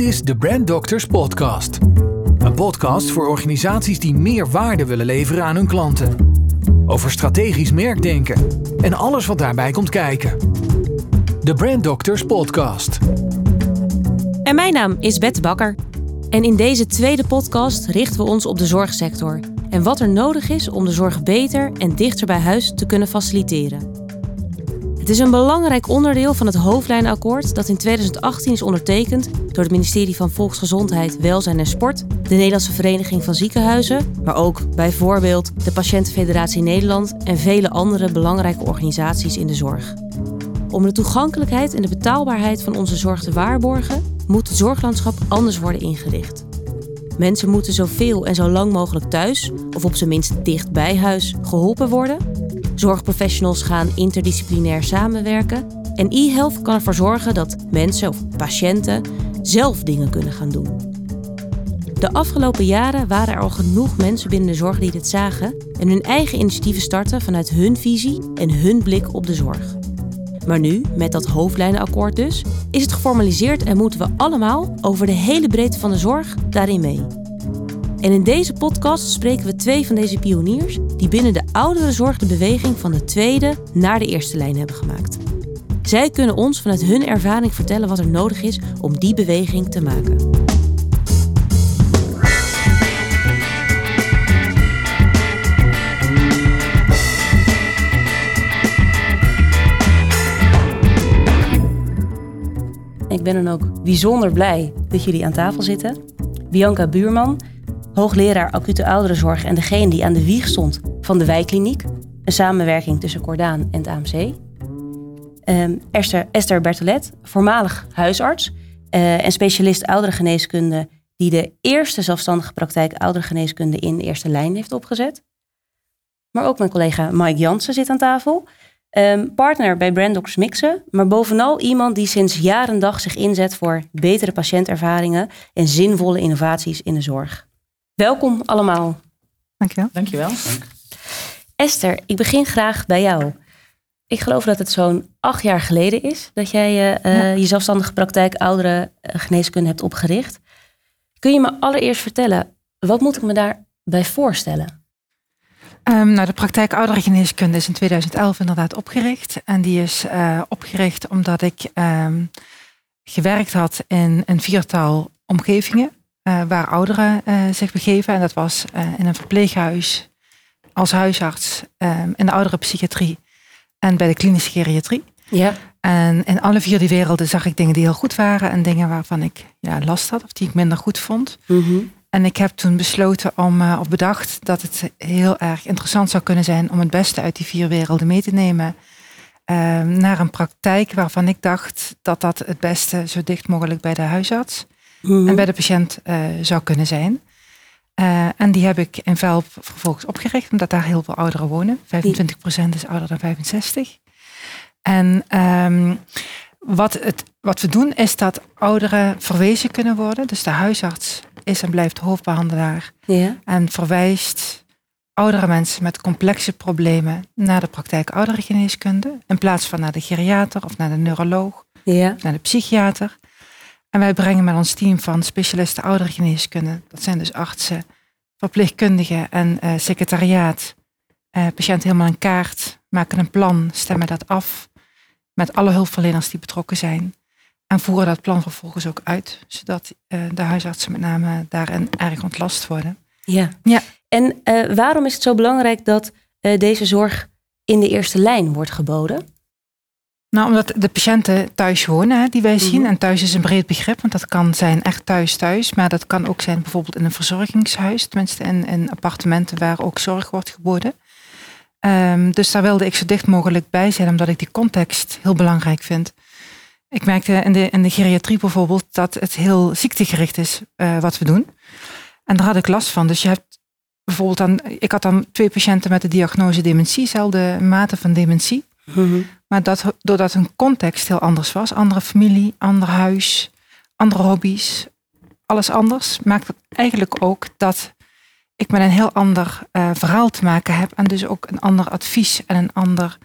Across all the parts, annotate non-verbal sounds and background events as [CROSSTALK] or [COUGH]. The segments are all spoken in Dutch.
Dit is de Brand Doctors Podcast. Een podcast voor organisaties die meer waarde willen leveren aan hun klanten. Over strategisch merkdenken en alles wat daarbij komt kijken. De Brand Doctors Podcast. En mijn naam is Bette Bakker. En in deze tweede podcast richten we ons op de zorgsector en wat er nodig is om de zorg beter en dichter bij huis te kunnen faciliteren. Is een belangrijk onderdeel van het hoofdlijnakkoord dat in 2018 is ondertekend door het ministerie van Volksgezondheid, Welzijn en Sport, de Nederlandse Vereniging van Ziekenhuizen, maar ook bijvoorbeeld de Patiëntenfederatie Nederland en vele andere belangrijke organisaties in de zorg. Om de toegankelijkheid en de betaalbaarheid van onze zorg te waarborgen, moet het zorglandschap anders worden ingericht. Mensen moeten zoveel en zo lang mogelijk thuis, of op zijn minst dicht bij huis, geholpen worden. Zorgprofessionals gaan interdisciplinair samenwerken. En e-health kan ervoor zorgen dat mensen of patiënten zelf dingen kunnen gaan doen. De afgelopen jaren waren er al genoeg mensen binnen de zorg die dit zagen en hun eigen initiatieven starten vanuit hun visie en hun blik op de zorg. Maar nu, met dat hoofdlijnenakkoord dus, is het geformaliseerd en moeten we allemaal over de hele breedte van de zorg daarin mee. En in deze podcast spreken we twee van deze pioniers die binnen de ouderenzorg de beweging van de tweede naar de eerste lijn hebben gemaakt. Zij kunnen ons vanuit hun ervaring vertellen wat er nodig is om die beweging te maken. Ben dan ook bijzonder blij dat jullie aan tafel zitten. Bianca Buurman, hoogleraar acute ouderenzorg en degene die aan de wieg stond van de wijkkliniek. Een samenwerking tussen Cordaan en het AMC. Ehm, Esther, Esther Bertolet, voormalig huisarts uh, en specialist ouderengeneeskunde... die de eerste zelfstandige praktijk ouderengeneeskunde in eerste lijn heeft opgezet. Maar ook mijn collega Mike Jansen zit aan tafel... Um, partner bij Brandox Mixen, maar bovenal iemand die sinds jaar en dag zich inzet voor betere patiëntervaringen en zinvolle innovaties in de zorg. Welkom allemaal. Dankjewel. Dankjewel. Dank. Esther, ik begin graag bij jou. Ik geloof dat het zo'n acht jaar geleden is dat jij uh, ja. je zelfstandige praktijk oudere geneeskunde hebt opgericht. Kun je me allereerst vertellen, wat moet ik me daarbij voorstellen? Um, nou, de praktijk ouderengeneeskunde is in 2011 inderdaad opgericht. En die is uh, opgericht omdat ik um, gewerkt had in een viertal omgevingen uh, waar ouderen uh, zich begeven. En dat was in een verpleeghuis, als huisarts, um, in de ouderenpsychiatrie en bij de klinische geriatrie. Ja. En in alle vier die werelden zag ik dingen die heel goed waren en dingen waarvan ik ja, last had of die ik minder goed vond. Mm -hmm. En ik heb toen besloten om, uh, of bedacht dat het heel erg interessant zou kunnen zijn om het beste uit die vier werelden mee te nemen. Uh, naar een praktijk waarvan ik dacht dat dat het beste zo dicht mogelijk bij de huisarts en bij de patiënt uh, zou kunnen zijn. Uh, en die heb ik in Velp vervolgens opgericht, omdat daar heel veel ouderen wonen. 25% is ouder dan 65. En um, wat, het, wat we doen is dat ouderen verwezen kunnen worden. Dus de huisarts is en blijft hoofdbehandelaar. Ja. En verwijst oudere mensen met complexe problemen naar de praktijk ouderengeneeskunde. In plaats van naar de geriater of naar de neuroloog. Ja. Of naar de psychiater. En wij brengen met ons team van specialisten ouderengeneeskunde. Dat zijn dus artsen, verpleegkundigen en uh, secretariaat. Uh, patiënt helemaal een kaart. Maken een plan, stemmen dat af. Met alle hulpverleners die betrokken zijn. En voeren dat plan vervolgens ook uit, zodat uh, de huisartsen met name daarin erg ontlast worden. Ja. ja. En uh, waarom is het zo belangrijk dat uh, deze zorg in de eerste lijn wordt geboden? Nou, omdat de patiënten thuis wonen, hè, die wij zien. Mm -hmm. En thuis is een breed begrip, want dat kan zijn echt thuis thuis. Maar dat kan ook zijn bijvoorbeeld in een verzorgingshuis. Tenminste in, in appartementen waar ook zorg wordt geboden. Um, dus daar wilde ik zo dicht mogelijk bij zijn, omdat ik die context heel belangrijk vind. Ik merkte in de, in de geriatrie bijvoorbeeld dat het heel ziektegericht is uh, wat we doen. En daar had ik last van. Dus je hebt bijvoorbeeld dan, ik had dan twee patiënten met de diagnose dementie, dezelfde mate van dementie. Mm -hmm. Maar dat, doordat hun context heel anders was, andere familie, ander huis, andere hobby's, alles anders, maakt het eigenlijk ook dat ik met een heel ander uh, verhaal te maken heb en dus ook een ander advies en een ander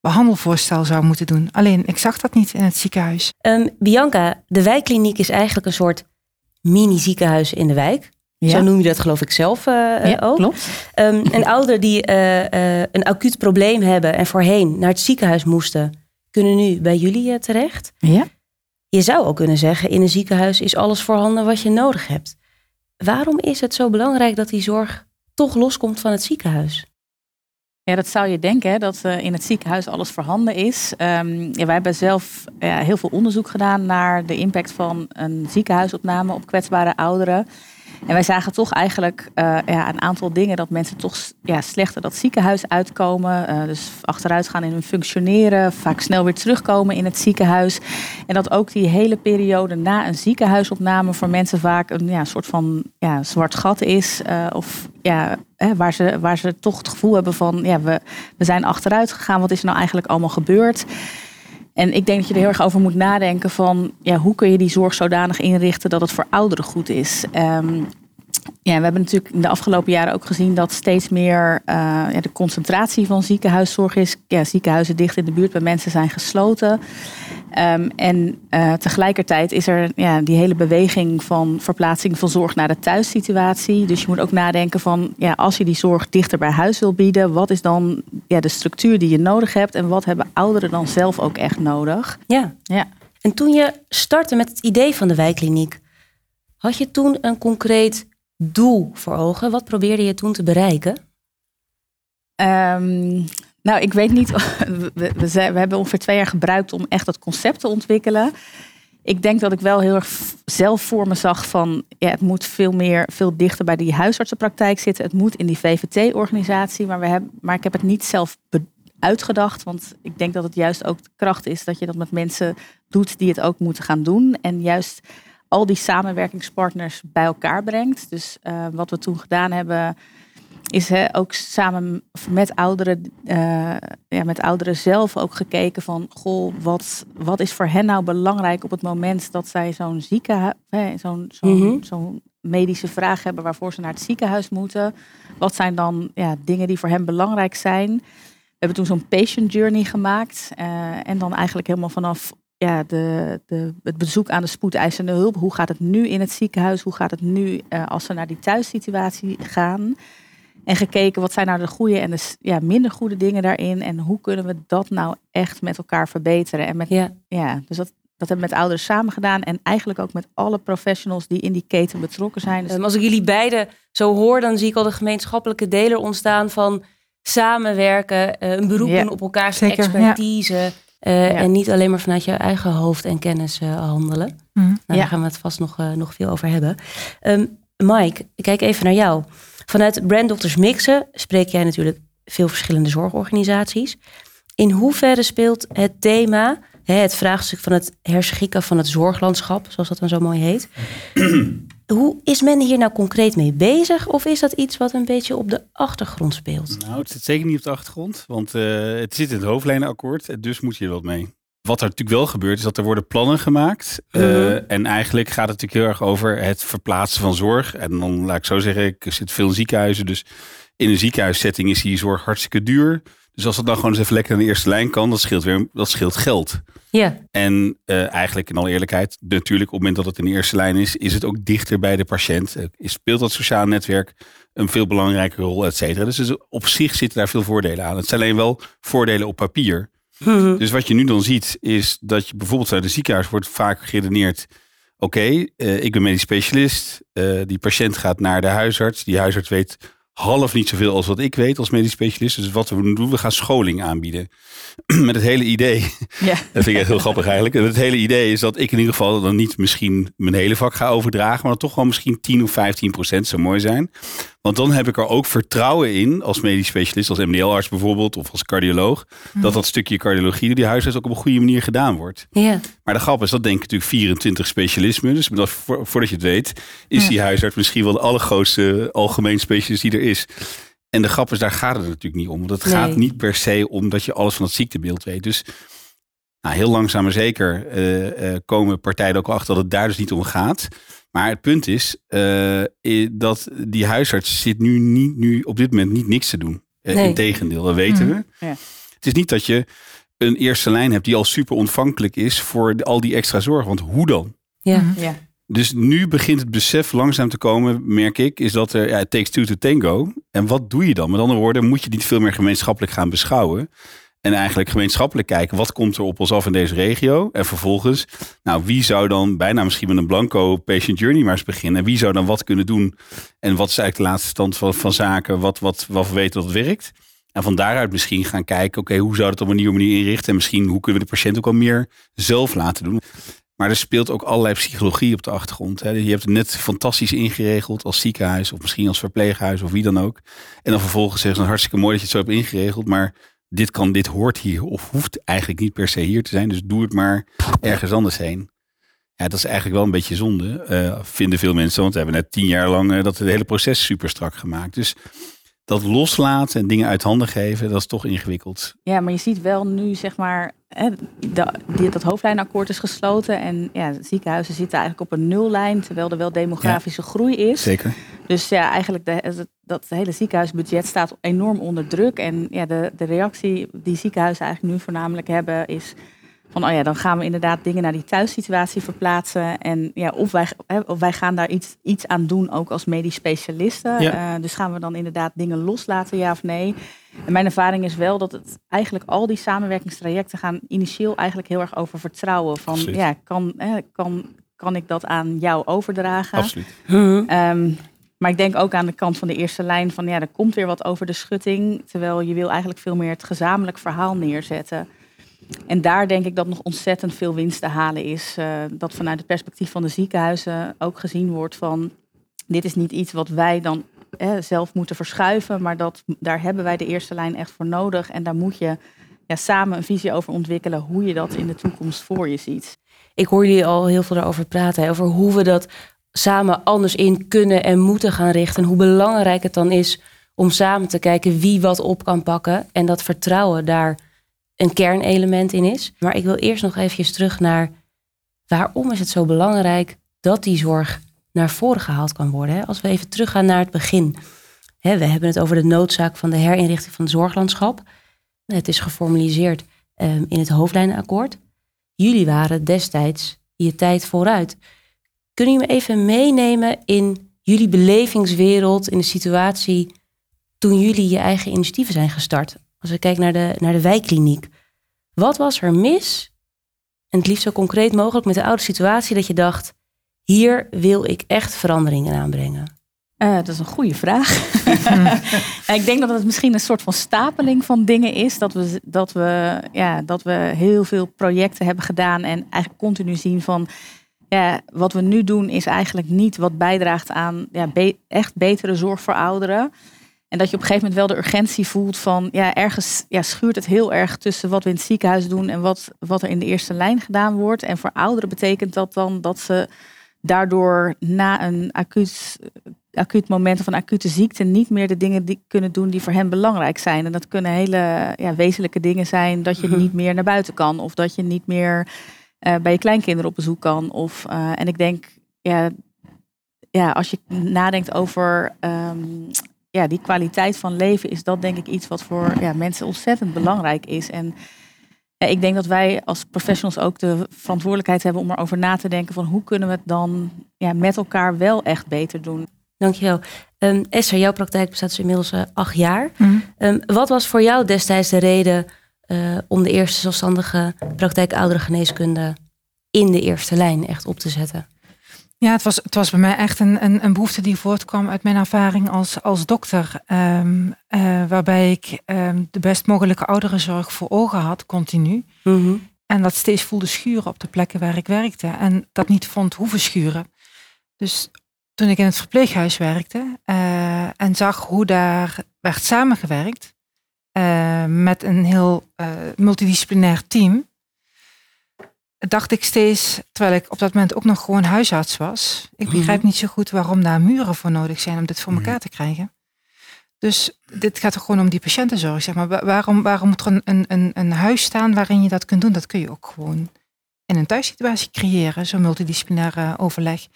behandelvoorstel zou moeten doen. Alleen, ik zag dat niet in het ziekenhuis. Um, Bianca, de wijkkliniek is eigenlijk een soort mini-ziekenhuis in de wijk. Zo noem je dat geloof ik zelf uh, ja, ook. Klopt. Um, en ouderen die uh, uh, een acuut probleem hebben en voorheen naar het ziekenhuis moesten, kunnen nu bij jullie terecht. Ja. Je zou ook kunnen zeggen, in een ziekenhuis is alles voorhanden wat je nodig hebt. Waarom is het zo belangrijk dat die zorg toch loskomt van het ziekenhuis? Ja, dat zou je denken, dat uh, in het ziekenhuis alles voorhanden is. Um, ja, wij hebben zelf ja, heel veel onderzoek gedaan naar de impact van een ziekenhuisopname op kwetsbare ouderen. En wij zagen toch eigenlijk uh, ja, een aantal dingen dat mensen toch ja, slechter dat ziekenhuis uitkomen. Uh, dus achteruit gaan in hun functioneren, vaak snel weer terugkomen in het ziekenhuis. En dat ook die hele periode na een ziekenhuisopname voor mensen vaak een ja, soort van ja, zwart gat is. Uh, of ja, hè, waar, ze, waar ze toch het gevoel hebben van ja, we, we zijn achteruit gegaan. Wat is er nou eigenlijk allemaal gebeurd? En ik denk dat je er heel erg over moet nadenken van ja, hoe kun je die zorg zodanig inrichten dat het voor ouderen goed is. Um, ja, we hebben natuurlijk in de afgelopen jaren ook gezien dat steeds meer uh, ja, de concentratie van ziekenhuiszorg is. Ja, ziekenhuizen dicht in de buurt bij mensen zijn gesloten. Um, en uh, tegelijkertijd is er ja, die hele beweging van verplaatsing van zorg naar de thuissituatie. Dus je moet ook nadenken van ja, als je die zorg dichter bij huis wil bieden, wat is dan ja, de structuur die je nodig hebt en wat hebben ouderen dan zelf ook echt nodig? Ja. ja. En toen je startte met het idee van de wijkkliniek, had je toen een concreet doel voor ogen? Wat probeerde je toen te bereiken? Um, nou, ik weet niet. [LAUGHS] We, we, hebben ongeveer twee jaar gebruikt om echt dat concept te ontwikkelen. Ik denk dat ik wel heel erg zelf voor me zag van ja, het moet veel meer, veel dichter bij die huisartsenpraktijk zitten. Het moet in die VVT-organisatie. Maar, we hebben, maar ik heb het niet zelf uitgedacht. Want ik denk dat het juist ook de kracht is dat je dat met mensen doet die het ook moeten gaan doen. En juist al die samenwerkingspartners bij elkaar brengt. Dus uh, wat we toen gedaan hebben, is hè, ook samen met ouderen, uh, ja, met ouderen zelf ook gekeken van, goh, wat, wat is voor hen nou belangrijk op het moment dat zij zo'n zieke, zo'n zo'n mm -hmm. zo'n medische vraag hebben waarvoor ze naar het ziekenhuis moeten. Wat zijn dan ja, dingen die voor hen belangrijk zijn? We hebben toen zo'n patient journey gemaakt uh, en dan eigenlijk helemaal vanaf ja, de, de, het bezoek aan de spoedeisende hulp. Hoe gaat het nu in het ziekenhuis? Hoe gaat het nu uh, als ze naar die thuissituatie gaan? En gekeken wat zijn nou de goede en de ja, minder goede dingen daarin. En hoe kunnen we dat nou echt met elkaar verbeteren. En met, ja. ja dus dat, dat hebben we met ouders samen gedaan. En eigenlijk ook met alle professionals die in die keten betrokken zijn. Dus als ik jullie beiden zo hoor, dan zie ik al de gemeenschappelijke deler ontstaan van samenwerken, een beroep doen op elkaars Zeker, expertise. Ja. Uh, ja. En niet alleen maar vanuit je eigen hoofd en kennis uh, handelen. Mm. Nou, ja. Daar gaan we het vast nog, uh, nog veel over hebben. Um, Mike, ik kijk even naar jou. Vanuit Brand Doctors Mixen spreek jij natuurlijk veel verschillende zorgorganisaties. In hoeverre speelt het thema, het vraagstuk van het herschikken van het zorglandschap, zoals dat dan zo mooi heet. [CLEARS THROAT] Hoe is men hier nou concreet mee bezig? Of is dat iets wat een beetje op de achtergrond speelt? Nou, het zit zeker niet op de achtergrond, want uh, het zit in het hoofdlijnenakkoord, dus moet je er wat mee. Wat er natuurlijk wel gebeurt, is dat er worden plannen gemaakt. Mm -hmm. uh, en eigenlijk gaat het natuurlijk heel erg over het verplaatsen van zorg. En dan laat ik zo zeggen, ik zit veel in ziekenhuizen. Dus in een ziekenhuissetting is die zorg hartstikke duur. Dus als dat dan gewoon eens even lekker aan de eerste lijn kan, dat scheelt weer dat scheelt geld. Ja. En uh, eigenlijk in alle eerlijkheid, natuurlijk op het moment dat het in de eerste lijn is, is het ook dichter bij de patiënt. Uh, speelt dat sociaal netwerk een veel belangrijke rol, et cetera. Dus op zich zitten daar veel voordelen aan. Het zijn alleen wel voordelen op papier. Mhm. Dus wat je nu dan ziet, is dat je bijvoorbeeld bij de ziekenhuis wordt vaak geredeneerd. Oké, uh, ik ben medisch specialist. Uh, die patiënt gaat naar de huisarts. Die huisarts weet half niet zoveel als wat ik weet als medisch specialist. Dus wat we doen, we gaan scholing aanbieden. [CLEARS THROAT] Met het hele idee. [LAUGHS] Ja. Dat vind ik heel grappig eigenlijk. Het hele idee is dat ik in ieder geval dan niet misschien mijn hele vak ga overdragen. Maar dat toch wel misschien 10 of 15 procent zou mooi zijn. Want dan heb ik er ook vertrouwen in, als medisch specialist, als MDL-arts bijvoorbeeld, of als cardioloog, mm. dat dat stukje cardiologie door die huisarts ook op een goede manier gedaan wordt. Ja. Maar de grap is, dat denk ik natuurlijk 24 specialismen. Dus dat, voordat je het weet, is die huisarts misschien wel de allergrootste algemeen specialist die er is. En de grap is, daar gaat het natuurlijk niet om. Want het Nee. gaat niet per se om dat je alles van het ziektebeeld weet. Dus nou, heel langzaam maar zeker eh, eh, komen partijen ook achter dat het daar dus niet om gaat. Maar het punt is eh, i- dat die huisarts zit nu, niet, nu op dit moment niet niks te doen. Uh, Nee. Integendeel, dat weten Mhm. we. Ja. Het is niet dat je een eerste lijn hebt die al super ontvankelijk is voor al die extra zorg. Want hoe dan? Ja. Ja. Dus nu begint het besef langzaam te komen, merk ik, is dat er, ja, it takes two to tango. En wat doe je dan? Met andere woorden, moet je niet veel meer gemeenschappelijk gaan beschouwen. En eigenlijk gemeenschappelijk kijken, wat komt er op ons af in deze regio? En vervolgens, nou, wie zou dan bijna misschien met een blanco patient journey maar eens beginnen? Wie zou dan wat kunnen doen? En wat is eigenlijk de laatste stand van, zaken? Wat, wat, wat we weten dat werkt? En van daaruit misschien gaan kijken, oké, hoe zou het op een nieuwe manier inrichten? En misschien, hoe kunnen we de patiënt ook al meer zelf laten doen? Maar er speelt ook allerlei psychologie op de achtergrond. Hè. Je hebt het net fantastisch ingeregeld als ziekenhuis of misschien als verpleeghuis of wie dan ook. En dan vervolgens zeggen ze hartstikke mooi dat je het zo hebt ingeregeld, maar dit kan, dit hoort hier of hoeft eigenlijk niet per se hier te zijn. Dus doe het maar ergens anders heen. Ja, dat is eigenlijk wel een beetje zonde, uh, vinden veel mensen. Want we hebben net tien jaar lang uh, dat het hele proces super strak gemaakt. Dus dat loslaten en dingen uit handen geven, dat is toch ingewikkeld. Ja, maar je ziet wel nu, zeg maar, hè, dat hoofdlijnakkoord is gesloten. En ja, ziekenhuizen zitten eigenlijk op een nullijn, terwijl er wel demografische groei is. Zeker. Dus ja, eigenlijk de, dat hele ziekenhuisbudget staat enorm onder druk. En ja, de, de reactie die ziekenhuizen eigenlijk nu voornamelijk hebben is van oh ja, dan gaan we inderdaad dingen naar die thuissituatie verplaatsen. En ja, of wij, of wij gaan daar iets, iets aan doen, ook als medisch specialisten. Eh, dus gaan we dan inderdaad dingen loslaten, ja of nee? En mijn ervaring is wel dat het eigenlijk al die samenwerkingstrajecten gaan initieel eigenlijk heel erg over vertrouwen. Van ja, kan, kan, kan ik dat aan jou overdragen? Absoluut. Um, maar ik denk ook aan de kant van de eerste lijn van ja, er komt weer wat over de schutting. Terwijl je wil eigenlijk veel meer het gezamenlijk verhaal neerzetten. En daar denk ik dat nog ontzettend veel winst te halen is. Uh, dat vanuit het perspectief van de ziekenhuizen ook gezien wordt van dit is niet iets wat wij dan zelf moeten verschuiven, maar dat, daar hebben wij de eerste lijn echt voor nodig. En daar moet je ja, samen een visie over ontwikkelen hoe je dat in de toekomst voor je ziet. Ik hoor jullie al heel veel daarover praten, over hoe we dat samen anders in kunnen en moeten gaan richten. En hoe belangrijk het dan is om samen te kijken wie wat op kan pakken. En dat vertrouwen daar een kernelement in is. Maar ik wil eerst nog even terug naar waarom is het zo belangrijk dat die zorg naar voren gehaald kan worden. Als we even teruggaan naar het begin. We hebben het over de noodzaak van de herinrichting van het zorglandschap. Het is geformaliseerd ehm, in het hoofdlijnenakkoord. Jullie waren destijds je tijd vooruit. Kunnen jullie me even meenemen in jullie belevingswereld, in de situatie toen jullie je eigen initiatieven zijn gestart? Als we kijken naar de, naar de wijkkliniek. Wat was er mis? En het liefst zo concreet mogelijk met de oude situatie dat je dacht, hier wil ik echt veranderingen aanbrengen. Uh, dat is een goede vraag. [LAUGHS] ik denk dat het misschien een soort van stapeling van dingen is. Dat we, dat, we, ja, dat we heel veel projecten hebben gedaan en eigenlijk continu zien van ja, wat we nu doen is eigenlijk niet wat bijdraagt aan ja, echt betere zorg voor ouderen. En dat je op een gegeven moment wel de urgentie voelt van ja, ergens ja, schuurt het heel erg tussen wat we in het ziekenhuis doen en wat, wat er in de eerste lijn gedaan wordt. En voor ouderen betekent dat dan dat ze daardoor na een acuut, acuut moment of een acute ziekte niet meer de dingen die kunnen doen die voor hen belangrijk zijn. En dat kunnen hele ja, wezenlijke dingen zijn dat je mhm. niet meer naar buiten kan of dat je niet meer uh, bij je kleinkinderen op bezoek kan. Of, uh, en ik denk, ja, ja, als je nadenkt over um, ja, die kwaliteit van leven, is dat denk ik iets wat voor ja, mensen ontzettend belangrijk is. En ja, ik denk dat wij als professionals ook de verantwoordelijkheid hebben om erover na te denken van hoe kunnen we het dan ja, met elkaar wel echt beter doen. Dankjewel. Um, Esther, jouw praktijk bestaat dus inmiddels uh, acht jaar. Mm. Um, wat was voor jou destijds de reden uh, om de eerste zelfstandige praktijk ouderengeneeskunde in de eerste lijn echt op te zetten? Ja, het was, het was bij mij echt een, een, een behoefte die voortkwam uit mijn ervaring als, als dokter. Um, uh, waarbij ik um, de best mogelijke ouderenzorg voor ogen had, continu. Mm -hmm. En dat steeds voelde schuren op de plekken waar ik werkte. En dat niet vond hoeven schuren. Dus toen ik in het verpleeghuis werkte uh, en zag hoe daar werd samengewerkt, uh, met een heel multidisciplinair team, dacht ik steeds, terwijl ik op dat moment ook nog gewoon huisarts was, ik mhm. begrijp niet zo goed waarom daar muren voor nodig zijn om dit voor elkaar te krijgen. Dus dit gaat er gewoon om die patiëntenzorg. Zeg maar. Waarom, waarom moet er een, een, een huis staan waarin je dat kunt doen? Dat kun je ook gewoon in een thuissituatie creëren, zo'n multidisciplinaire overleg.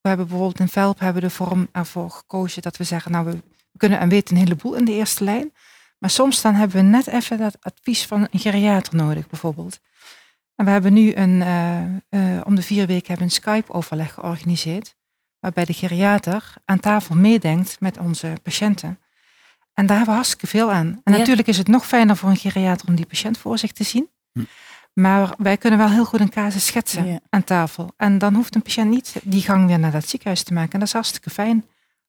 We hebben bijvoorbeeld in VELP hebben de vorm ervoor gekozen dat we zeggen, nou we kunnen en weten een heleboel in de eerste lijn. Maar soms dan hebben we net even dat advies van een geriater nodig, bijvoorbeeld. En we hebben nu een, uh, om de vier weken hebben een Skype-overleg georganiseerd. Waarbij de geriater aan tafel meedenkt met onze patiënten. En daar hebben we hartstikke veel aan. En natuurlijk is het nog fijner voor een geriater om die patiënt voor zich te zien. Hm. Maar wij kunnen wel heel goed een casus schetsen aan tafel. En dan hoeft een patiënt niet die gang weer naar dat ziekenhuis te maken. En dat is hartstikke fijn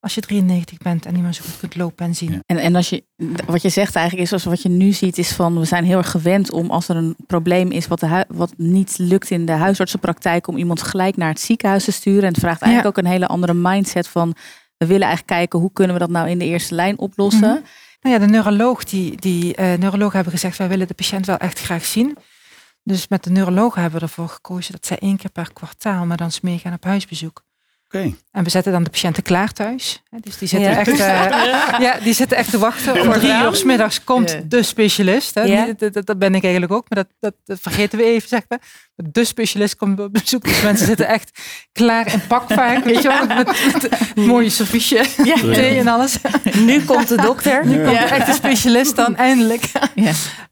als je 93 bent en niet meer zo goed kunt lopen en zien. En, en als je, wat je zegt eigenlijk is, zoals wat je nu ziet, is van we zijn heel erg gewend om als er een probleem is wat, de wat niet lukt in de huisartsenpraktijk, om iemand gelijk naar het ziekenhuis te sturen. En het vraagt eigenlijk ook een hele andere mindset van we willen eigenlijk kijken hoe kunnen we dat nou in de eerste lijn oplossen. Mm Nou ja, de neuroloog, die, die uh, neurologen hebben gezegd, wij willen de patiënt wel echt graag zien. Dus met de neurologen hebben we ervoor gekozen dat zij één keer per kwartaal met ons meegaan op huisbezoek. En we zetten dan de patiënten klaar thuis. Dus die zitten, echt, [LAUGHS] uh, ja, die zitten echt te wachten. Om drie uur s middags komt de specialist. Hè. Dat, dat, dat, ben ik eigenlijk ook, maar dat, dat, vergeten we even, zeg maar. De specialist komt op bezoek. Dus mensen zitten echt klaar in pak vaak. Weet je wel, met, met een mooie serviesje, thee en alles. Nu komt de dokter. Nu komt echt de specialist dan, eindelijk.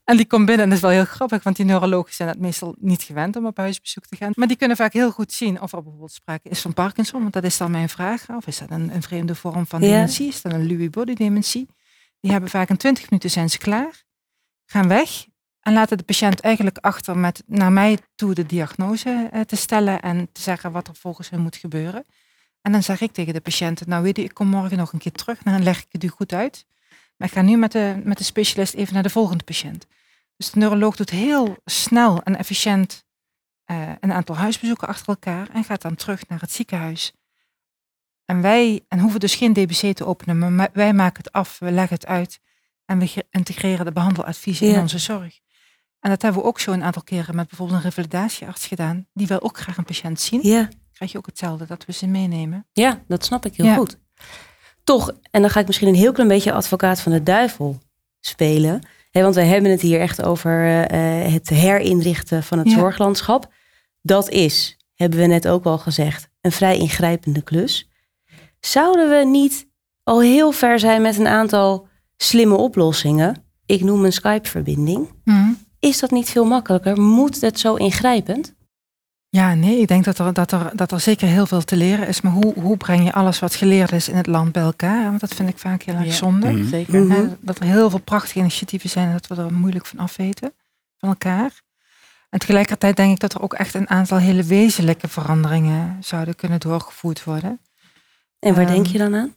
En die komt binnen en dat is wel heel grappig, want die neurologen zijn het meestal niet gewend om op huisbezoek te gaan. Maar die kunnen vaak heel goed zien of er bijvoorbeeld sprake is van Parkinson, want dat is dan mijn vraag. Of is dat een, een vreemde vorm van dementie? Is dat een Lewy body dementie? Die hebben vaak in 20 minuten zijn ze klaar, gaan weg en laten de patiënt eigenlijk achter met naar mij toe de diagnose eh, te stellen en te zeggen wat er volgens hen moet gebeuren. En dan zeg ik tegen de patiënt, nou weet je, ik kom morgen nog een keer terug en dan leg ik het u goed uit. Maar ik ga nu met de, met de specialist even naar de volgende patiënt. Dus de neuroloog doet heel snel en efficiënt uh, een aantal huisbezoeken achter elkaar en gaat dan terug naar het ziekenhuis. En wij en hoeven dus geen DBC te openen, maar wij maken het af, we leggen het uit en we integreren de behandeladviezen in onze zorg. En dat hebben we ook zo een aantal keren met bijvoorbeeld een revalidatiearts gedaan. Die wil ook graag een patiënt zien. Ja. Krijg je ook hetzelfde, dat we ze meenemen. Ja, dat snap ik heel goed. Toch, en dan ga ik misschien een heel klein beetje advocaat van de duivel spelen. want we hebben het hier echt over uh, het herinrichten van het zorglandschap. Dat is, hebben we net ook al gezegd, een vrij ingrijpende klus. Zouden we niet al heel ver zijn met een aantal slimme oplossingen? Ik noem een Skype-verbinding. Mm. Is dat niet veel makkelijker? Moet het zo ingrijpend? Ja, nee, ik denk dat er, dat er, dat er zeker heel veel te leren is. Maar hoe, hoe breng je alles wat geleerd is in het land bij elkaar? Want dat vind ik vaak heel erg zonde. Mhm. Zeker. Mhm. Dat er heel veel prachtige initiatieven zijn en dat we er moeilijk van afweten van elkaar. En tegelijkertijd denk ik dat er ook echt een aantal hele wezenlijke veranderingen zouden kunnen doorgevoerd worden. En waar denk ehm, je dan aan?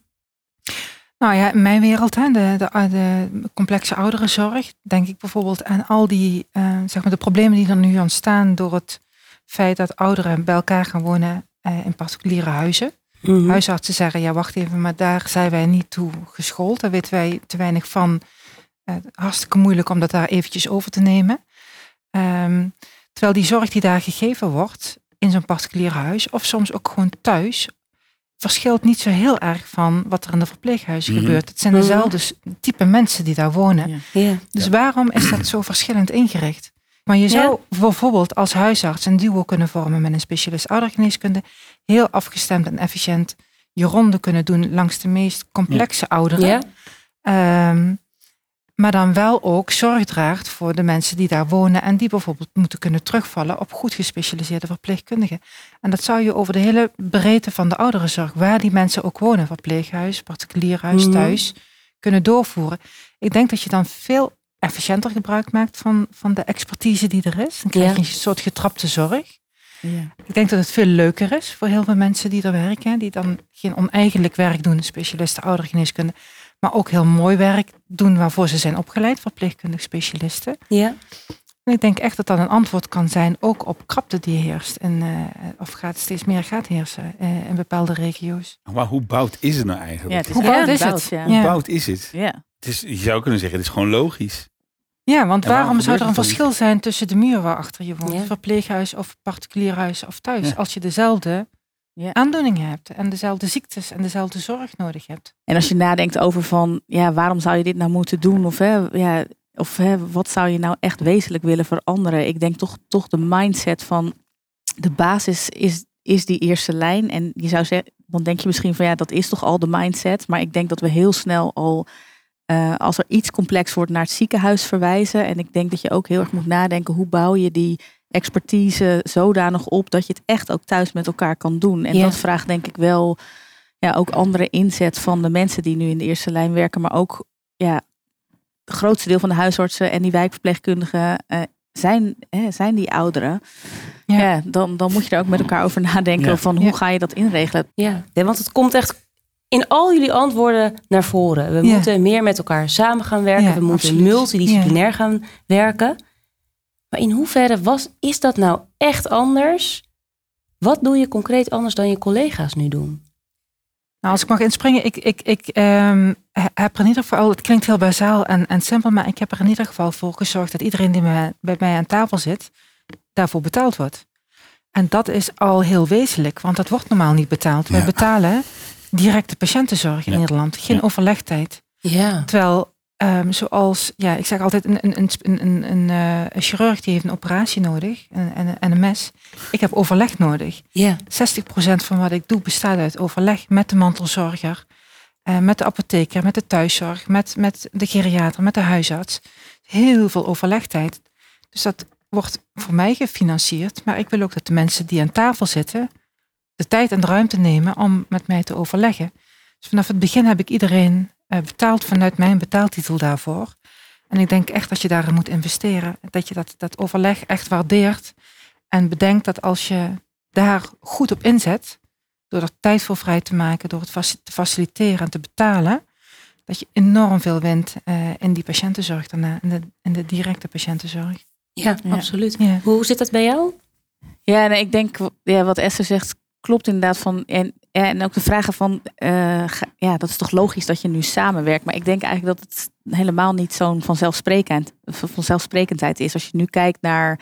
Nou ja, in mijn wereld, hè, de, de, de complexe ouderenzorg, denk ik bijvoorbeeld aan al die, uh, zeg maar, de problemen die er nu ontstaan door het feit dat ouderen bij elkaar gaan wonen uh, in particuliere huizen. Mm Huisartsen zeggen, ja wacht even, maar daar zijn wij niet toe geschoold. Daar weten wij te weinig van. Uh, hartstikke moeilijk om dat daar eventjes over te nemen. Um, terwijl die zorg die daar gegeven wordt in zo'n particulier huis, of soms ook gewoon thuis, verschilt niet zo heel erg van wat er in de verpleeghuizen mhm. gebeurt. Het zijn mhm. dezelfde type mensen die daar wonen. Ja. Dus waarom is dat zo verschillend ingericht? Maar je zou bijvoorbeeld als huisarts een duo kunnen vormen met een specialist oudergeneeskunde, heel afgestemd en efficiënt je ronde kunnen doen langs de meest complexe ouderen. Ehm, maar dan wel ook zorg draagt voor de mensen die daar wonen en die bijvoorbeeld moeten kunnen terugvallen op goed gespecialiseerde verpleegkundigen. En dat zou je over de hele breedte van de ouderenzorg, waar die mensen ook wonen, verpleeghuis, particulier huis, mhm. thuis, kunnen doorvoeren. Ik denk dat je dan veel efficiënter gebruik maakt van, van de expertise die er is. Dan krijg je een soort getrapte zorg. Ja. Ik denk dat het veel leuker is voor heel veel mensen die er werken, die dan geen oneigenlijk werk doen, specialisten oudergeneeskunde, maar ook heel mooi werk doen waarvoor ze zijn opgeleid, verpleegkundig specialisten. Ja. En ik denk echt dat dat een antwoord kan zijn, ook op krapte die heerst. En, uh, of gaat steeds meer gaat heersen uh, in bepaalde regio's. Maar hoe boud is het nou eigenlijk? Ja, het is hoe boud is het? Ja. Hoe boud is het? Ja. Het is, je zou kunnen zeggen, het is gewoon logisch. Ja, want waarom, zou er een verschil zijn tussen de muur waarachter je woont, verpleeghuis of particulier huis of thuis, als je dezelfde ja. aandoeningen hebt en dezelfde ziektes en dezelfde zorg nodig hebt. En als je nadenkt over van, ja, waarom zou je dit nou moeten doen? Of, hè, ja, of hè, wat zou je nou echt wezenlijk willen veranderen? Ik denk toch, toch de mindset van de basis is, is die eerste lijn. En je zou zeggen, dan denk je misschien van ja, dat is toch al de mindset. Maar ik denk dat we heel snel al, uh, als er iets complex wordt, naar het ziekenhuis verwijzen. En ik denk dat je ook heel erg moet nadenken, hoe bouw je die expertise zodanig op dat je het echt ook thuis met elkaar kan doen. En Ja. dat vraagt denk ik wel ja, ook andere inzet van de mensen die nu in de eerste lijn werken, maar ook ja, het grootste deel van de huisartsen en die wijkverpleegkundigen eh, zijn, hè, zijn die ouderen. Ja. Ja. dan, dan moet je er ook met elkaar over nadenken Ja. van hoe Ja. ga je dat inregelen. Ja, want het komt echt in al jullie antwoorden naar voren. We Ja. moeten meer met elkaar samen gaan werken. Ja, we moeten absoluut. multidisciplinair gaan werken. Maar in hoeverre was, is dat nou echt anders? Wat doe je concreet anders dan je collega's nu doen? Nou, als ik mag inspringen, ik, ik, ik ehm, he- heb er in ieder geval, het klinkt heel bazaal en, en simpel, maar ik heb er in ieder geval voor gezorgd dat iedereen die me- bij mij aan tafel zit, daarvoor betaald wordt. En dat is al heel wezenlijk, want dat wordt normaal niet betaald. Ja. betalen directe patiëntenzorg in Ja. Nederland, geen Ja. overlegtijd. Ja. Terwijl, ehm, zoals, ja, ik zeg altijd, een, een, een, een, een, een, eh, een chirurg die heeft een operatie nodig en, en, en een mes. Ik heb overleg nodig. Ja. 60% van wat ik doe bestaat uit overleg met de mantelzorger, eh, met de apotheker, met de thuiszorg, met, met de geriater, met de huisarts. Heel veel overlegtijd. Dus dat wordt voor mij gefinancierd. Maar ik wil ook dat de mensen die aan tafel zitten de tijd en de ruimte nemen om met mij te overleggen. Dus vanaf het begin heb ik iedereen eh, betaald vanuit mijn betaaltitel daarvoor. En ik denk echt dat je daarin moet investeren. Dat je dat, dat overleg echt waardeert. En bedenkt dat als je daar goed op inzet, door er tijd voor vrij te maken, door het te faciliteren en te betalen, dat je enorm veel wint eh, in die patiëntenzorg daarna, in de, in de directe patiëntenzorg. Ja, Ja. absoluut. Ja. Hoe zit dat bij jou? Ja, en ik denk ja, wat Esther zegt klopt inderdaad van en, ja, en ook de vragen van eh, ja, dat is toch logisch dat je nu samenwerkt, maar ik denk eigenlijk dat het helemaal niet zo'n vanzelfsprekend, vanzelfsprekendheid is. Als je nu kijkt naar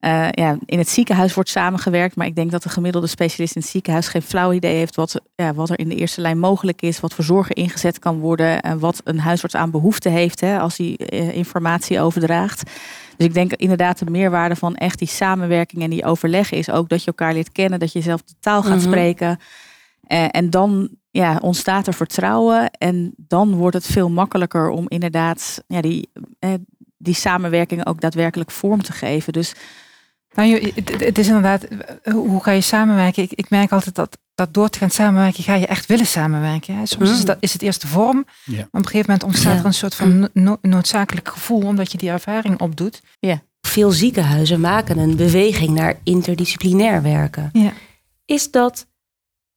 eh, ja, in het ziekenhuis wordt samengewerkt, maar ik denk dat de gemiddelde specialist in het ziekenhuis geen flauw idee heeft wat, ja, wat er in de eerste lijn mogelijk is, wat voor zorgen ingezet kan worden en wat een huisarts aan behoefte heeft hè, als hij eh, informatie overdraagt. Dus ik denk inderdaad de meerwaarde van echt die samenwerking en die overleg is ook dat je elkaar leert kennen, dat je zelf de taal gaat Mhm. spreken. Eh, en dan ja, ontstaat er vertrouwen en dan wordt het veel makkelijker om inderdaad ja, die, eh, die samenwerking ook daadwerkelijk vorm te geven. Dus Nou, je- het, is inderdaad, hoe ga je samenwerken? Ik, ik merk altijd dat, dat door te gaan samenwerken, ga je echt willen samenwerken. Hè? Soms is, Mm. dat, is het eerst de vorm, Ja. maar op een gegeven moment ontstaat Ja. er een soort van no- no- noodzakelijk gevoel, omdat je die ervaring opdoet. Veel ziekenhuizen maken een beweging naar interdisciplinair werken. Ja. Is dat,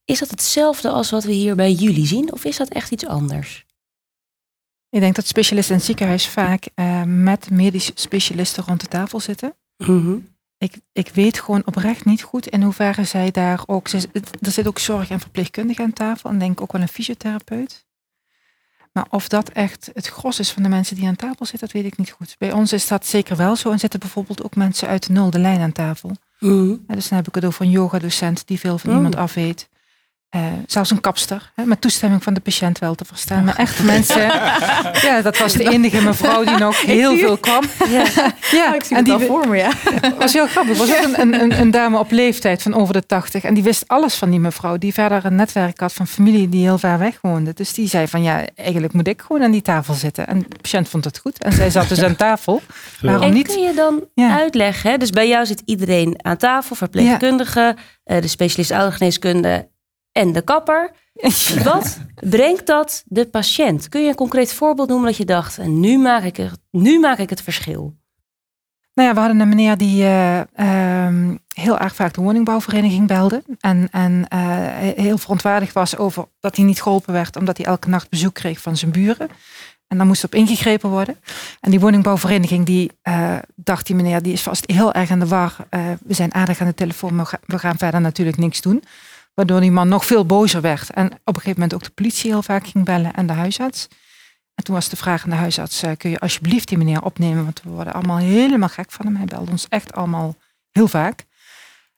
is dat hetzelfde als wat we hier bij jullie zien? Of is dat echt iets anders? Ik denk dat specialisten in het ziekenhuis vaak eh, met medische specialisten rond de tafel zitten. Mhm. Ik, ik weet gewoon oprecht niet goed in hoeverre zij daar ook. ze- Er zit ook zorg- en verpleegkundige aan tafel en denk ook wel een fysiotherapeut. Maar of dat echt het gros is van de mensen die aan tafel zitten, dat weet ik niet goed. Bij ons is dat zeker wel zo en zitten bijvoorbeeld ook mensen uit de nulde lijn aan tafel. Ja, dus dan heb ik het over een yogadocent die veel van Oh. iemand af weet. Eh, zelfs een kapster, hè, met toestemming van de patiënt wel te verstaan. Maar echt mensen, [LAUGHS] ja, dat was de enige mevrouw die nog heel veel kwam. Ja. Ja, ik zie en het die al voor me, ja. [LAUGHS] was heel grappig. Er was ook een, een, een dame op leeftijd van over de tachtig. En die wist alles van die mevrouw. Die verder een netwerk had van familie die heel ver weg woonde. Dus die zei van ja, eigenlijk moet ik gewoon aan die tafel zitten. En de patiënt vond het goed. En zij zat dus aan tafel. Waarom En niet? kun je dan Ja. uitleggen, hè? dus bij jou zit iedereen aan tafel, verpleegkundige, eh, de specialist oudergeneeskunde en de kapper. [LAUGHS] Wat brengt dat de patiënt? Kun je een concreet voorbeeld noemen dat je dacht, en nu maak ik het, nu maak ik het verschil? Nou ja, we hadden een meneer die eh, ehm, heel erg vaak de woningbouwvereniging belde. En, en eh, heel verontwaardigd was over dat hij niet geholpen werd, omdat hij elke nacht bezoek kreeg van zijn buren. En dan moest op ingegrepen worden. En die woningbouwvereniging, die eh, dacht die meneer, die is vast heel erg aan de war. We zijn aardig aan de telefoon, maar we gaan- we gaan verder natuurlijk niks doen. Waardoor die man nog veel bozer werd. En op een gegeven moment ook de politie heel vaak ging bellen en de huisarts. En toen was de vraag aan de huisarts, eh, kun je alsjeblieft die meneer opnemen? Want we worden allemaal helemaal gek van hem. Hij belde ons echt allemaal heel vaak.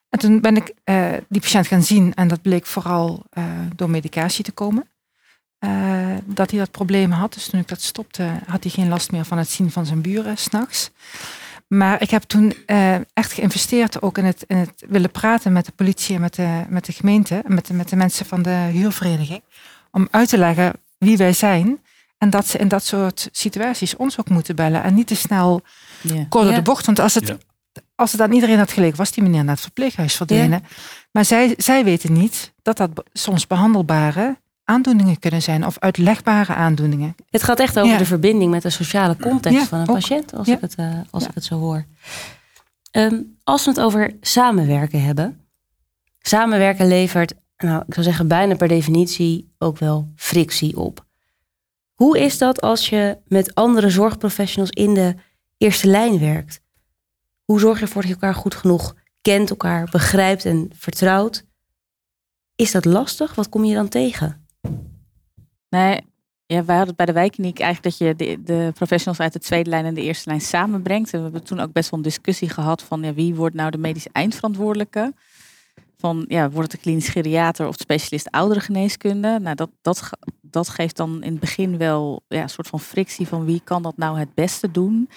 En toen ben ik eh, die patiënt gaan zien en dat bleek vooral eh, door medicatie te komen. Dat hij dat probleem had. Dus toen ik dat stopte, had hij geen last meer van het zien van zijn buren s'nachts. Maar ik heb toen eh, echt geïnvesteerd ook in het, in het willen praten met de politie en met de, met de gemeente en met de, met de mensen van de huurvereniging. Om uit te leggen wie wij zijn. En dat ze in dat soort situaties ons ook moeten bellen. En niet te snel Ja. kort de bocht. Want als het als het aan iedereen had gelegen, was die meneer naar het verpleeghuis verdwenen. Maar zij, zij weten niet dat dat soms behandelbare aandoeningen kunnen zijn of uitlegbare aandoeningen. Het gaat echt over de verbinding met de sociale context van een patiënt, als, ik, het, uh, als ik het zo hoor. Ehm, als we het over samenwerken hebben. Samenwerken levert, nou, ik zou zeggen, bijna per definitie ook wel frictie op. Hoe is dat als je met andere zorgprofessionals in de eerste lijn werkt? Hoe zorg je ervoor dat je elkaar goed genoeg kent, elkaar begrijpt en vertrouwt? Is dat lastig? Wat kom je dan tegen? Nee, ja, wij hadden bij de wijkkliniek eigenlijk dat je de, de, professionals uit de tweede lijn en de eerste lijn samenbrengt. En we hebben toen ook best wel een discussie gehad van ja, wie wordt nou de medisch eindverantwoordelijke? Van ja, wordt het de klinisch geriater of de specialist ouderengeneeskunde? Nou, dat, dat, dat geeft dan in het begin wel ja, een soort van frictie van wie kan dat nou het beste doen.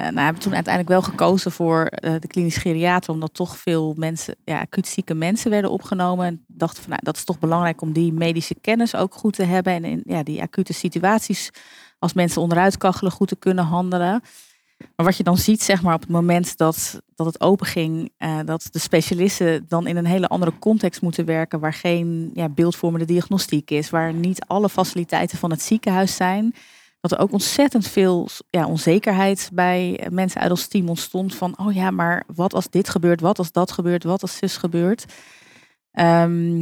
Nou, hebben we toen uiteindelijk wel gekozen voor uh, de klinisch geriater, omdat toch veel mensen, ja, acuut zieke mensen werden opgenomen. En dachten van, nou, dat is toch belangrijk om die medische kennis ook goed te hebben. En in ja, die acute situaties, als mensen onderuit kachelen, goed te kunnen handelen. Maar wat je dan ziet, zeg maar, op het moment dat, dat het open ging, uh, dat de specialisten dan in een hele andere context moeten werken, waar geen ja, beeldvormende diagnostiek is, waar niet alle faciliteiten van het ziekenhuis zijn dat er ook ontzettend veel ja, onzekerheid bij mensen uit ons team ontstond. Van, oh ja, maar wat als dit gebeurt? Wat als dat gebeurt? Wat als zus gebeurt? Um,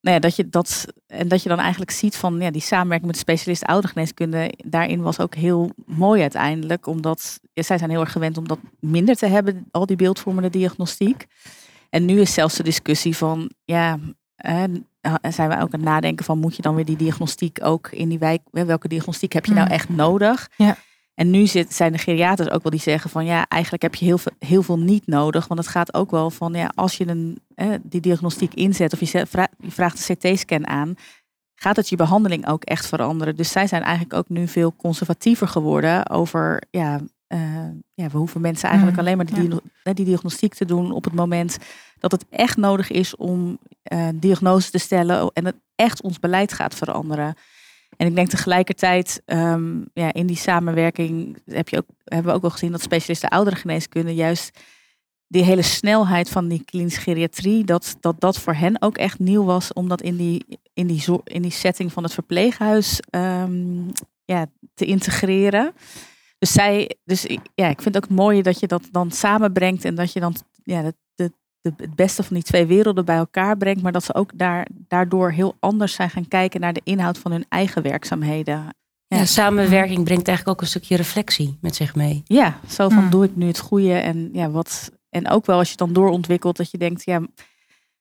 nou ja, dat je dat, en dat je dan eigenlijk ziet van ja, die samenwerking met de specialist oudergeneeskunde, daarin was ook heel mooi uiteindelijk. Omdat zij zijn heel erg gewend om dat minder te hebben, al die beeldvormende diagnostiek. En nu is zelfs de discussie van, ja, zijn we ook aan het nadenken van moet je dan weer die diagnostiek ook in die wijk, welke diagnostiek heb je nou mm. echt nodig? Ja. En nu zit, zijn de geriaters ook wel die zeggen van ja, eigenlijk heb je heel veel, heel veel niet nodig. Want het gaat ook wel van ja, als je een, die diagnostiek inzet of je, je vraagt een CT-scan aan, gaat het je behandeling ook echt veranderen. Dus zij zijn eigenlijk ook nu veel conservatiever geworden over ja, uh, ja, we hoeven mensen eigenlijk mm. alleen maar die, die, diagnostiek te doen op het moment dat het echt nodig is om uh, diagnose te stellen en het echt ons beleid gaat veranderen. En ik denk tegelijkertijd, um, ja, in die samenwerking heb je ook, hebben we ook al gezien dat specialisten ouderengeneeskunde juist die hele snelheid van die klinische geriatrie, dat, dat dat voor hen ook echt nieuw was, om dat in die, in die, in die setting van het verpleeghuis um, ja, te integreren. Dus zij, dus ja, ik vind het ook mooi dat je dat dan samenbrengt en dat je dan ja, de, de, het beste van die twee werelden bij elkaar brengt, maar dat ze ook daar, daardoor heel anders zijn gaan kijken naar de inhoud van hun eigen werkzaamheden. Ja. samenwerking brengt eigenlijk ook een stukje reflectie met zich mee. Ja, zo van doe ik nu het goede en ja, wat. En ook wel als je het dan doorontwikkelt, dat je denkt, ja,